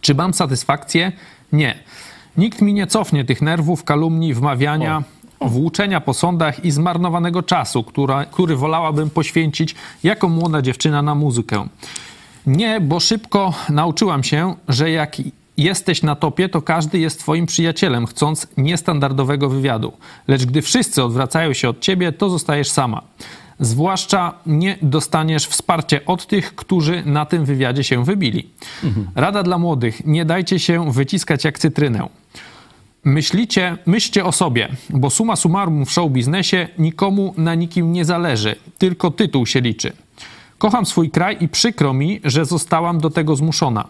Czy mam satysfakcję? Nie. Nikt mi nie cofnie tych nerwów, kalumni, wmawiania, o. włóczenia po sądach i zmarnowanego czasu, która, który wolałabym poświęcić jako młoda dziewczyna na muzykę. Nie, bo szybko nauczyłam się, że jak jesteś na topie, to każdy jest twoim przyjacielem, chcąc niestandardowego wywiadu. Lecz gdy wszyscy odwracają się od ciebie, to zostajesz sama. Zwłaszcza nie dostaniesz wsparcia od tych, którzy na tym wywiadzie się wybili. Mhm. Rada dla młodych: nie dajcie się wyciskać jak cytrynę. Myślicie, myślcie o sobie, bo suma summarum w show biznesie nikomu na nikim nie zależy, tylko tytuł się liczy. Kocham swój kraj i przykro mi, że zostałam do tego zmuszona.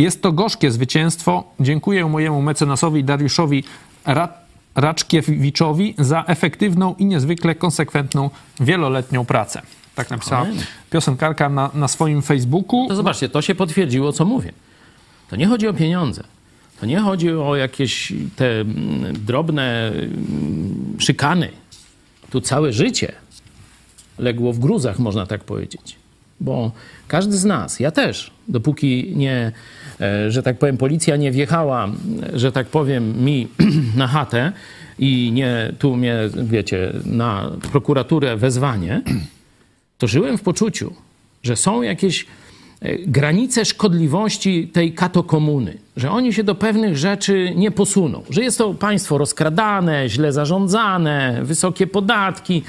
Jest to gorzkie zwycięstwo. Dziękuję mojemu mecenasowi Dariuszowi Ra Raczkiewiczowi za efektywną i niezwykle konsekwentną wieloletnią pracę. Tak napisała Amen. piosenkarka na, na swoim Facebooku. To zobaczcie, to się potwierdziło, co mówię. To nie chodzi o pieniądze. To nie chodzi o jakieś te mm, drobne mm, szykany. Tu całe życie legło w gruzach, można tak powiedzieć. Bo każdy z nas, ja też, dopóki nie, e, że tak powiem, policja nie wjechała, że tak powiem, mi na chatę i nie tu mnie, wiecie, na prokuraturę wezwanie, to żyłem w poczuciu, że są jakieś granice szkodliwości tej katokomuny, że oni się do pewnych rzeczy nie posuną, że jest to państwo rozkradane, źle zarządzane, wysokie podatki,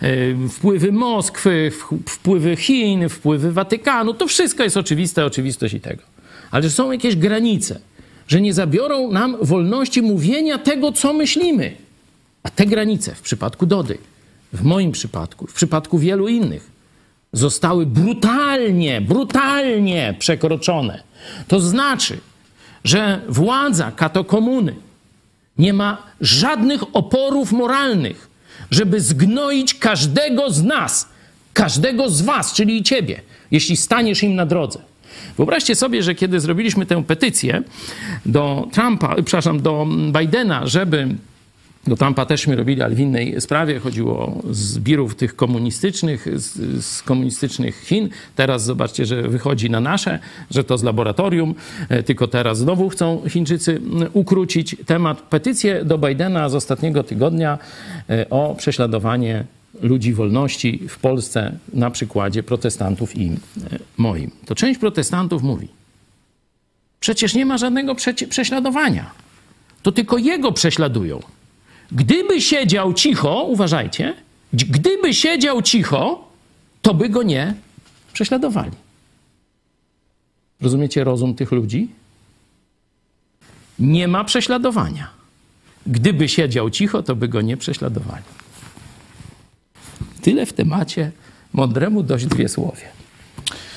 e, wpływy Moskwy, wpływy Chin, wpływy Watykanu, to wszystko jest oczywiste, oczywistość i tego. Ale że są jakieś granice, że nie zabiorą nam wolności mówienia tego, co myślimy. A te granice w przypadku Dody, w moim przypadku, w przypadku wielu innych, zostały brutalnie, brutalnie przekroczone. To znaczy, że władza katokomuny nie ma żadnych oporów moralnych, żeby zgnoić każdego z nas, każdego z was, czyli i ciebie, jeśli staniesz im na drodze. Wyobraźcie sobie, że kiedy zrobiliśmy tę petycję do Trumpa, przepraszam, do Bidena, żeby do Trumpa teżśmy robili, ale w innej sprawie. Chodziło o zbirów tych komunistycznych, z, z komunistycznych Chin. Teraz zobaczcie, że wychodzi na nasze, że to z laboratorium, e, tylko teraz znowu chcą Chińczycy m, ukrócić temat. Petycję do Bidena z ostatniego tygodnia e, o prześladowanie ludzi wolności w Polsce na przykładzie protestantów i e, moim. To część protestantów mówi, przecież nie ma żadnego prześladowania. To tylko jego prześladują. Gdyby siedział cicho, uważajcie, gdyby siedział cicho, to by go nie prześladowali. Rozumiecie rozum tych ludzi? Nie ma prześladowania. Gdyby siedział cicho, to by go nie prześladowali. Tyle w temacie. Mądremu dość dwie słowie.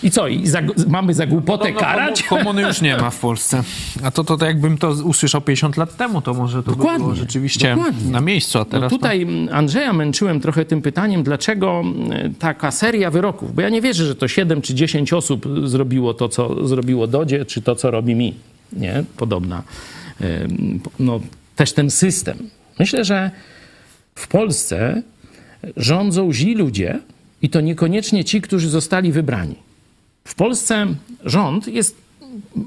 I co? I za, mamy za głupotę Podobno karać? komu- Komuny już nie ma w Polsce. A to, to, to jakbym to usłyszał 50 lat temu, to może to by było Dokładnie, rzeczywiście dokładnie. na miejscu, a teraz No tutaj mm, Andrzeja męczyłem trochę tym pytaniem, dlaczego taka seria wyroków, bo ja nie wierzę, że to 7 czy 10 osób zrobiło to, co zrobiło Dodzie, czy to, co robi mi. Nie? Podobna. No, też ten system. Myślę, że w Polsce rządzą źli ludzie i to niekoniecznie ci, którzy zostali wybrani. W Polsce rząd jest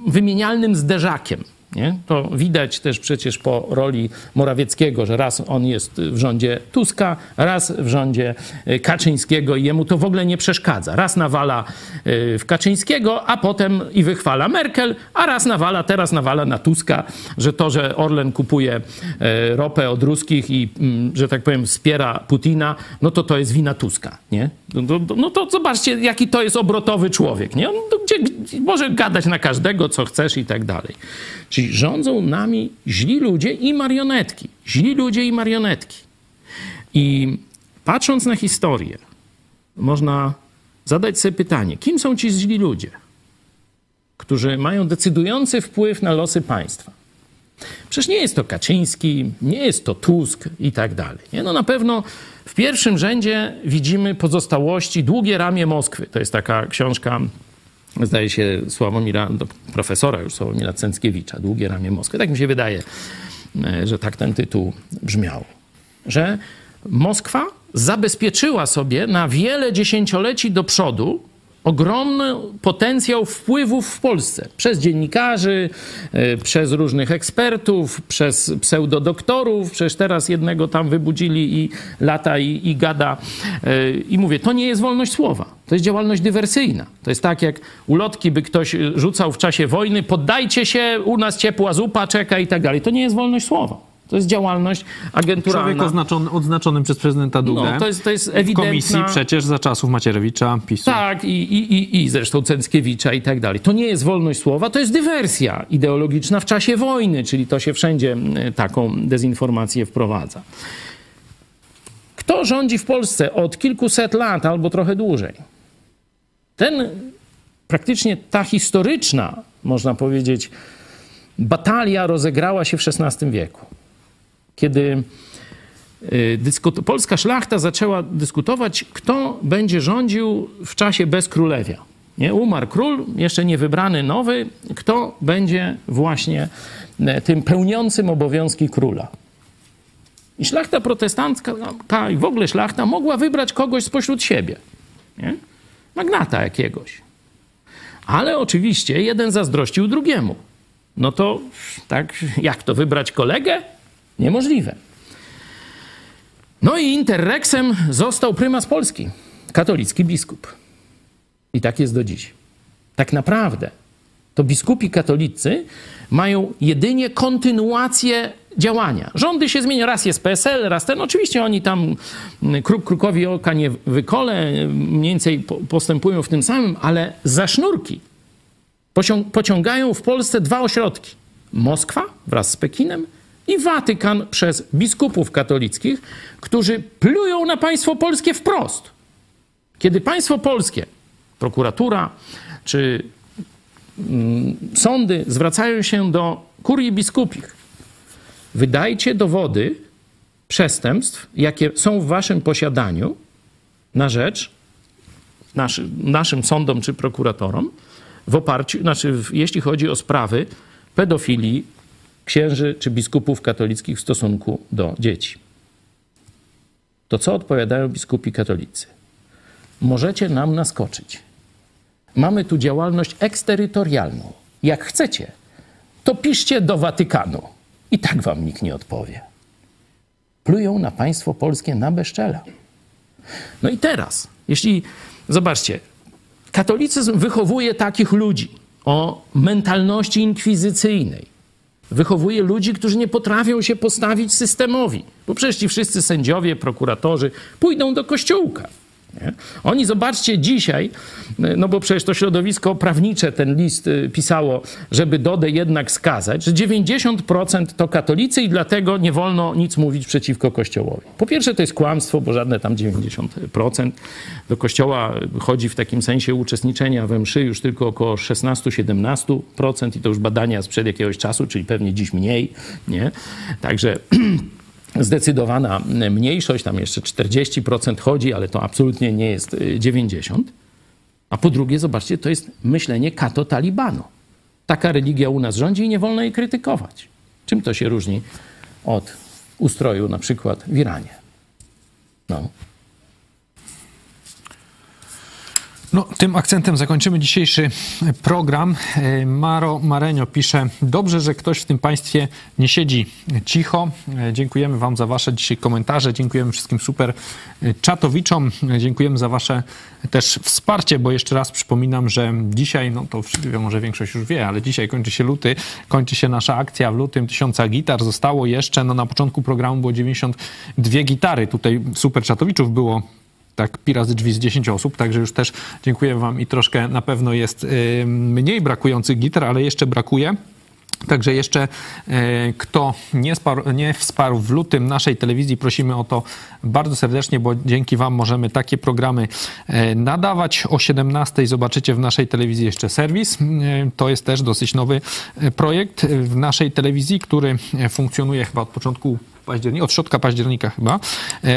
wymienialnym zderzakiem. Nie? To widać też przecież po roli Morawieckiego, że raz on jest w rządzie Tuska, raz w rządzie e, Kaczyńskiego i jemu to w ogóle nie przeszkadza. Raz nawala e, w Kaczyńskiego, a potem i wychwala Merkel, a raz nawala, teraz nawala na Tuska, że to, że Orlen kupuje e, ropę od ruskich i, mm, że tak powiem, wspiera Putina, no to to jest wina Tuska, nie? No, to- no to zobaczcie, jaki to jest obrotowy człowiek, nie? On to gdzie, gdzie może gadać na każdego, co chcesz i tak dalej. Czyli rządzą nami źli ludzie i marionetki. Źli ludzie i marionetki. I patrząc na historię, można zadać sobie pytanie, kim są ci źli ludzie, którzy mają decydujący wpływ na losy państwa? Przecież nie jest to Kaczyński, nie jest to Tusk i tak dalej. Nie? No na pewno w pierwszym rzędzie widzimy pozostałości, długie ramię Moskwy. To jest taka książka, zdaje się, Sławomira, profesora już Sławomira Cęckiewicza, Długie ramię Moskwy. Tak mi się wydaje, e, że tak ten tytuł brzmiał. Że Moskwa zabezpieczyła sobie na wiele dziesięcioleci do przodu ogromny potencjał wpływów w Polsce przez dziennikarzy, e, przez różnych ekspertów, przez pseudodoktorów. Przecież teraz jednego tam wybudzili i lata i, i gada. E, I mówię, to nie jest wolność słowa. To jest działalność dywersyjna. To jest tak, jak ulotki by ktoś rzucał w czasie wojny, poddajcie się, u nas ciepła zupa czeka i tak dalej. To nie jest wolność słowa. To jest działalność agenturalna. Człowiek oznaczony, odznaczony przez prezydenta Dudę. No, to jest, to jest w ewidentna... komisji przecież za czasów Macierewicza, PiSu. Tak, i, i, i, i zresztą Cęckiewicza i tak dalej. To nie jest wolność słowa, to jest dywersja ideologiczna w czasie wojny, czyli to się wszędzie taką dezinformację wprowadza. Kto rządzi w Polsce od kilkuset lat albo trochę dłużej? Ten praktycznie ta historyczna, można powiedzieć, batalia rozegrała się w XVI wieku, kiedy y, polska szlachta zaczęła dyskutować, kto będzie rządził w czasie bez królewia. Nie? Umarł król, jeszcze nie wybrany nowy, kto będzie właśnie e, tym pełniącym obowiązki króla. I szlachta protestancka i w ogóle szlachta mogła wybrać kogoś spośród siebie. Nie? Magnata jakiegoś. Ale oczywiście jeden zazdrościł drugiemu. No to tak, jak to wybrać kolegę? Niemożliwe. No i interreksem został prymas Polski, katolicki biskup. I tak jest do dziś. Tak naprawdę to biskupi katolicy mają jedynie kontynuację działania. Rządy się zmieniają. Raz jest PSL, raz ten. Oczywiście oni tam mm, kruk krukowi oka nie wykole, mniej więcej postępują w tym samym, ale za sznurki pociągają w Polsce dwa ośrodki. Moskwa wraz z Pekinem i Watykan przez biskupów katolickich, którzy plują na państwo polskie wprost. Kiedy państwo polskie, prokuratura czy mm, sądy zwracają się do kurii biskupich, wydajcie dowody przestępstw, jakie są w waszym posiadaniu na rzecz naszy, naszym sądom czy prokuratorom, w oparciu, znaczy w, jeśli chodzi o sprawy pedofilii księży czy biskupów katolickich w stosunku do dzieci. To co odpowiadają biskupi katolicy? Możecie nam naskoczyć. Mamy tu działalność eksterytorialną. Jak chcecie, to piszcie do Watykanu. I tak wam nikt nie odpowie. Plują na państwo polskie na bezczela. No i teraz, jeśli, zobaczcie, katolicyzm wychowuje takich ludzi o mentalności inkwizycyjnej. Wychowuje ludzi, którzy nie potrafią się postawić systemowi, bo przecież ci wszyscy sędziowie, prokuratorzy pójdą do kościółka. Nie? Oni, zobaczcie, dzisiaj, no bo przecież to środowisko prawnicze ten list y, pisało, żeby Dodę jednak skazać, że 90% to katolicy i dlatego nie wolno nic mówić przeciwko Kościołowi. Po pierwsze, to jest kłamstwo, bo żadne tam 90%. Do Kościoła chodzi w takim sensie uczestniczenia we mszy już tylko około 16-17% i to już badania sprzed jakiegoś czasu, czyli pewnie dziś mniej. Nie? Także zdecydowana mniejszość, tam jeszcze 40% chodzi, ale to absolutnie nie jest 90%. Y, A po drugie, zobaczcie, to jest myślenie kato-talibanu. Taka religia u nas rządzi i nie wolno jej krytykować. Czym to się różni od ustroju na przykład w Iranie? No. No, tym akcentem zakończymy dzisiejszy program. Maro Marenio pisze, dobrze, że ktoś w tym państwie nie siedzi cicho. Dziękujemy wam za wasze dzisiaj komentarze, dziękujemy wszystkim super czatowiczom, dziękujemy za wasze też wsparcie, bo jeszcze raz przypominam, że dzisiaj, no to może większość już wie, ale dzisiaj kończy się luty, kończy się nasza akcja w lutym tysiąca gitar. Zostało jeszcze, no na początku programu było 92 gitary. Tutaj super czatowiczów było tak pi razy drzwi z 10 osób, także już też dziękuję wam i troszkę na pewno jest mniej brakujących gitar, ale jeszcze brakuje. Także jeszcze e, kto nie, sparł, nie wsparł w lutym naszej telewizji, prosimy o to bardzo serdecznie, bo dzięki Wam możemy takie programy e, nadawać. O 17 zobaczycie w naszej telewizji jeszcze serwis. To jest też dosyć nowy projekt w naszej telewizji, który funkcjonuje chyba od początku października, od środka października chyba.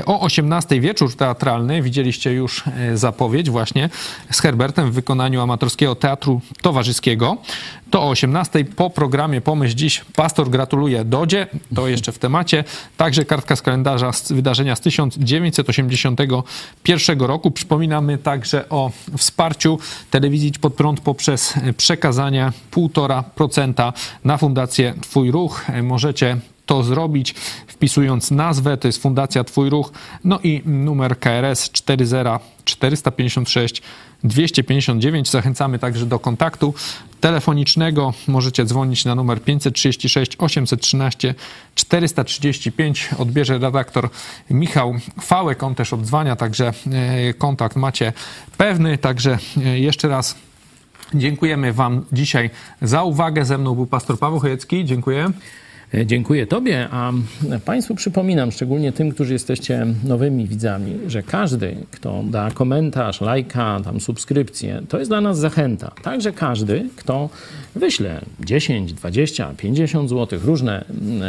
O 18 wieczór teatralny, widzieliście już zapowiedź właśnie z Herbertem w wykonaniu amatorskiego teatru towarzyskiego. To o 18 po programie Pomyśl Dziś pastor gratuluje Dodzie, to jeszcze w temacie. Także kartka z kalendarza z wydarzenia z 1981 roku. Przypominamy także o wsparciu telewizji pod prąd poprzez przekazania 1,5% na Fundację Twój Ruch. Możecie to zrobić, wpisując nazwę, to jest Fundacja Twój Ruch, no i numer KRS 40456 259. Zachęcamy także do kontaktu telefonicznego. Możecie dzwonić na numer 536 813 435. Odbierze redaktor Michał Fałek. On też odzwania, także e, kontakt macie pewny. Także e, jeszcze raz Dziękujemy Wam dzisiaj za uwagę. Ze mną był pastor Paweł Chojecki. Dziękuję. E, dziękuję Tobie, a Państwu przypominam, szczególnie tym, którzy jesteście nowymi widzami, że każdy, kto da komentarz, lajka, tam subskrypcję, to jest dla nas zachęta. Także każdy, kto wyśle 10, 20, 50 zł, różne,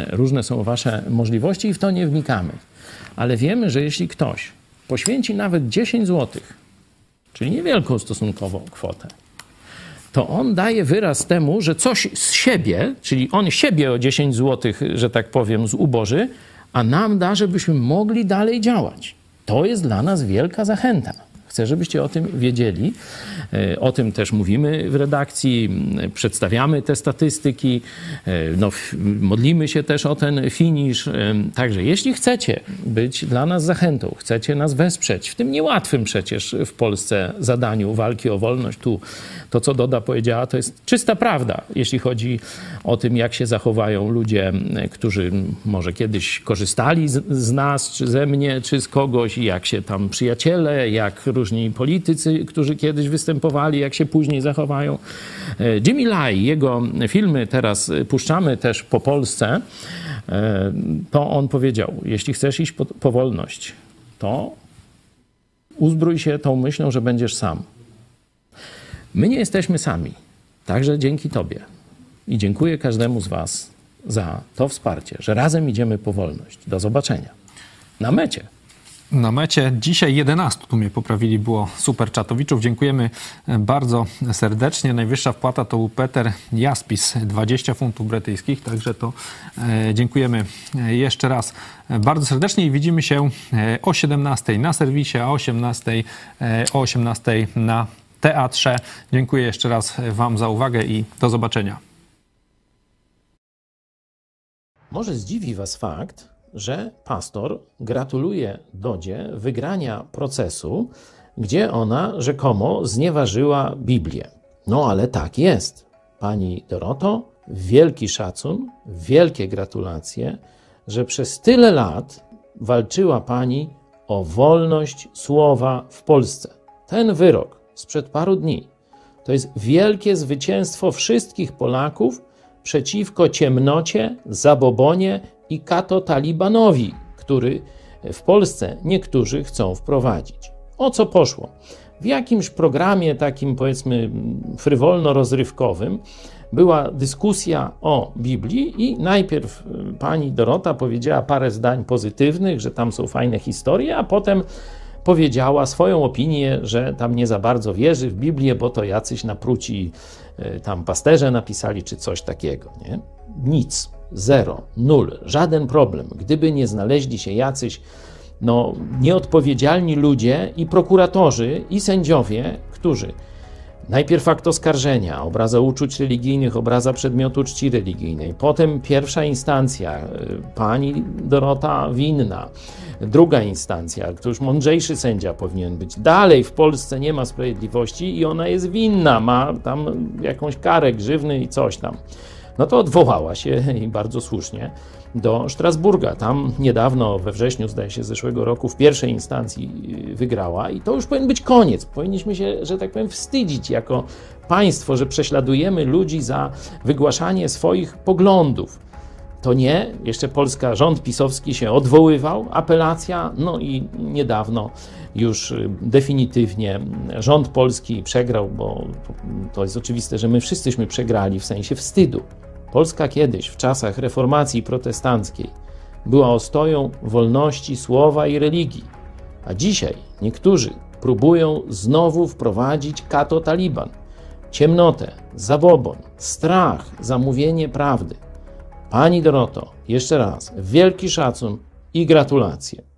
różne są Wasze możliwości i w to nie wnikamy. Ale wiemy, że jeśli ktoś poświęci nawet 10 zł, czyli niewielką stosunkowo kwotę, to on daje wyraz temu, że coś z siebie, czyli on siebie o 10 zł, że tak powiem, zuboży, a nam da, żebyśmy mogli dalej działać. To jest dla nas wielka zachęta. Chcę, żebyście o tym wiedzieli. E, o tym też mówimy w redakcji, przedstawiamy te statystyki, e, no, modlimy się też o ten finisz. E, także jeśli chcecie być dla nas zachętą, chcecie nas wesprzeć w tym niełatwym przecież w Polsce zadaniu walki o wolność, tu to, co Doda powiedziała, to jest czysta prawda, jeśli chodzi o tym, jak się zachowają ludzie, którzy może kiedyś korzystali z, z nas, czy ze mnie, czy z kogoś, jak się tam przyjaciele, jak różni politycy, którzy kiedyś występowali, jak się później zachowają. E, Jimmy Lai, jego filmy teraz puszczamy też po Polsce, e, to on powiedział, jeśli chcesz iść po, po wolność, to uzbrój się tą myślą, że będziesz sam. My nie jesteśmy sami, także dzięki Tobie. I dziękuję każdemu z Was za to wsparcie, że razem idziemy po wolność. Do zobaczenia. Na mecie. Na mecie dzisiaj 11, tu mnie poprawili, było super czatowiczów. Dziękujemy bardzo serdecznie. Najwyższa wpłata to był Peter Jaspis, 20 funtów brytyjskich, także to e, dziękujemy jeszcze raz bardzo serdecznie i widzimy się e, o 17 na serwisie, a o 18, e, o 18 na teatrze. Dziękuję jeszcze raz Wam za uwagę i do zobaczenia. Może zdziwi Was fakt, że pastor gratuluje Dodzie wygrania procesu, gdzie ona rzekomo znieważyła Biblię. No ale tak jest. Pani Doroto, wielki szacun, wielkie gratulacje, że przez tyle lat walczyła Pani o wolność słowa w Polsce. Ten wyrok sprzed paru dni to jest wielkie zwycięstwo wszystkich Polaków przeciwko ciemnocie, zabobonie i kato-talibanowi, który w Polsce niektórzy chcą wprowadzić. O co poszło? W jakimś programie takim powiedzmy frywolno-rozrywkowym była dyskusja o Biblii i najpierw y, pani Dorota powiedziała parę zdań pozytywnych, że tam są fajne historie, a potem powiedziała swoją opinię, że tam nie za bardzo wierzy w Biblię, bo to jacyś napruci y, tam pasterze napisali, czy coś takiego. Nie? Nic, zero, nul, żaden problem. Gdyby nie znaleźli się jacyś no, nieodpowiedzialni ludzie i prokuratorzy, i sędziowie, którzy najpierw akt oskarżenia, obraza uczuć religijnych, obraza przedmiotu czci religijnej, potem pierwsza instancja, y, pani Dorota winna, druga instancja, to już mądrzejszy sędzia powinien być. Dalej w Polsce nie ma sprawiedliwości i ona jest winna, ma tam jakąś karę grzywny i coś tam. No to odwołała się i bardzo słusznie do Strasburga. Tam niedawno, we wrześniu, zdaje się, zeszłego roku, w pierwszej instancji wygrała i to już powinien być koniec. Powinniśmy się, że tak powiem, wstydzić jako państwo, że prześladujemy ludzi za wygłaszanie swoich poglądów. To nie, jeszcze Polska, rząd pisowski się odwoływał, apelacja, no i niedawno już definitywnie rząd polski przegrał, bo to jest oczywiste, że my wszyscyśmy przegrali w sensie wstydu. Polska kiedyś, w czasach reformacji protestanckiej, była ostoją wolności słowa i religii, a dzisiaj niektórzy próbują znowu wprowadzić kato-taliban, ciemnotę, zabobon, strach, zamówienie prawdy. Pani Doroto, jeszcze raz wielki szacun i gratulacje.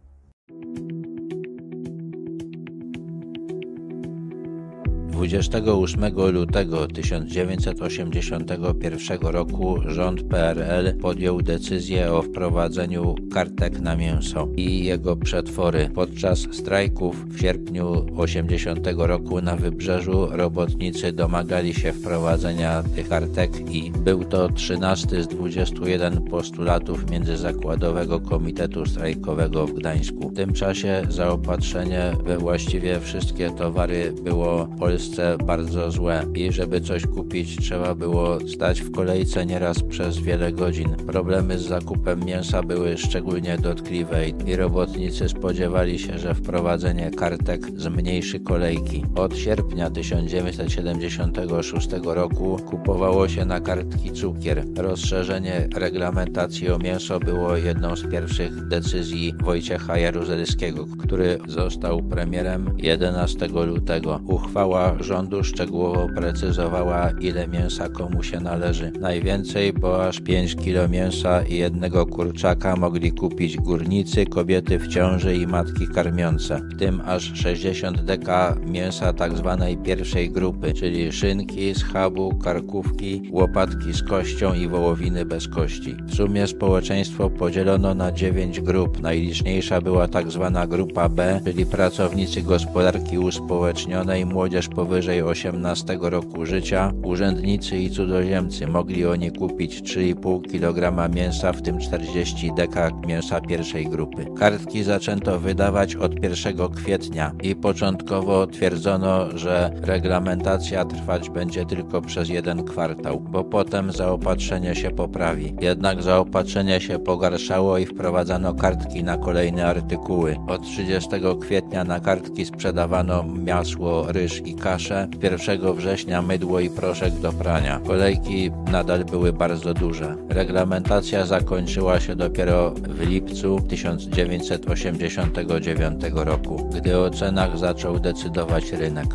28 lutego 1981 roku rząd PRL podjął decyzję o wprowadzeniu kartek na mięso i jego przetwory. Podczas strajków w sierpniu 80 roku na wybrzeżu robotnicy domagali się wprowadzenia tych kartek i był to 13 z 21 postulatów Międzyzakładowego Komitetu Strajkowego w Gdańsku. W tym czasie zaopatrzenie we właściwie wszystkie towary było polskie Polsce bardzo złe i żeby coś kupić trzeba było stać w kolejce nieraz przez wiele godzin. Problemy z zakupem mięsa były szczególnie dotkliwe i robotnicy spodziewali się, że wprowadzenie kartek zmniejszy kolejki. Od sierpnia 1976 roku kupowało się na kartki cukier. Rozszerzenie reglamentacji o mięso było jedną z pierwszych decyzji Wojciecha Jaruzelskiego, który został premierem 11 lutego. Uchwała rządu szczegółowo precyzowała, ile mięsa komu się należy. Najwięcej, bo aż 5 kg mięsa i jednego kurczaka mogli kupić górnicy, kobiety w ciąży i matki karmiące, w tym aż 60 deka mięsa tzw. pierwszej grupy, czyli szynki, schabu, karkówki, łopatki z kością i wołowiny bez kości. W sumie społeczeństwo podzielono na 9 grup. Najliczniejsza była tzw. grupa B, czyli pracownicy gospodarki uspołecznionej, młodzież powyżej 18 roku życia, urzędnicy i cudzoziemcy. Mogli oni kupić 3,5 kg mięsa, w tym 40 deka mięsa pierwszej grupy. Kartki zaczęto wydawać od 1 kwietnia i początkowo twierdzono, że reglamentacja trwać będzie tylko przez jeden kwartał, bo potem zaopatrzenie się poprawi. Jednak zaopatrzenie się pogarszało i wprowadzano kartki na kolejne artykuły. Od 30 kwietnia na kartki sprzedawano masło, ryż i kaszę, 1 września mydło i proszek do prania. Kolejki nadal były bardzo duże. Reglamentacja zakończyła się dopiero w lipcu 1989 roku, gdy o cenach zaczął decydować rynek.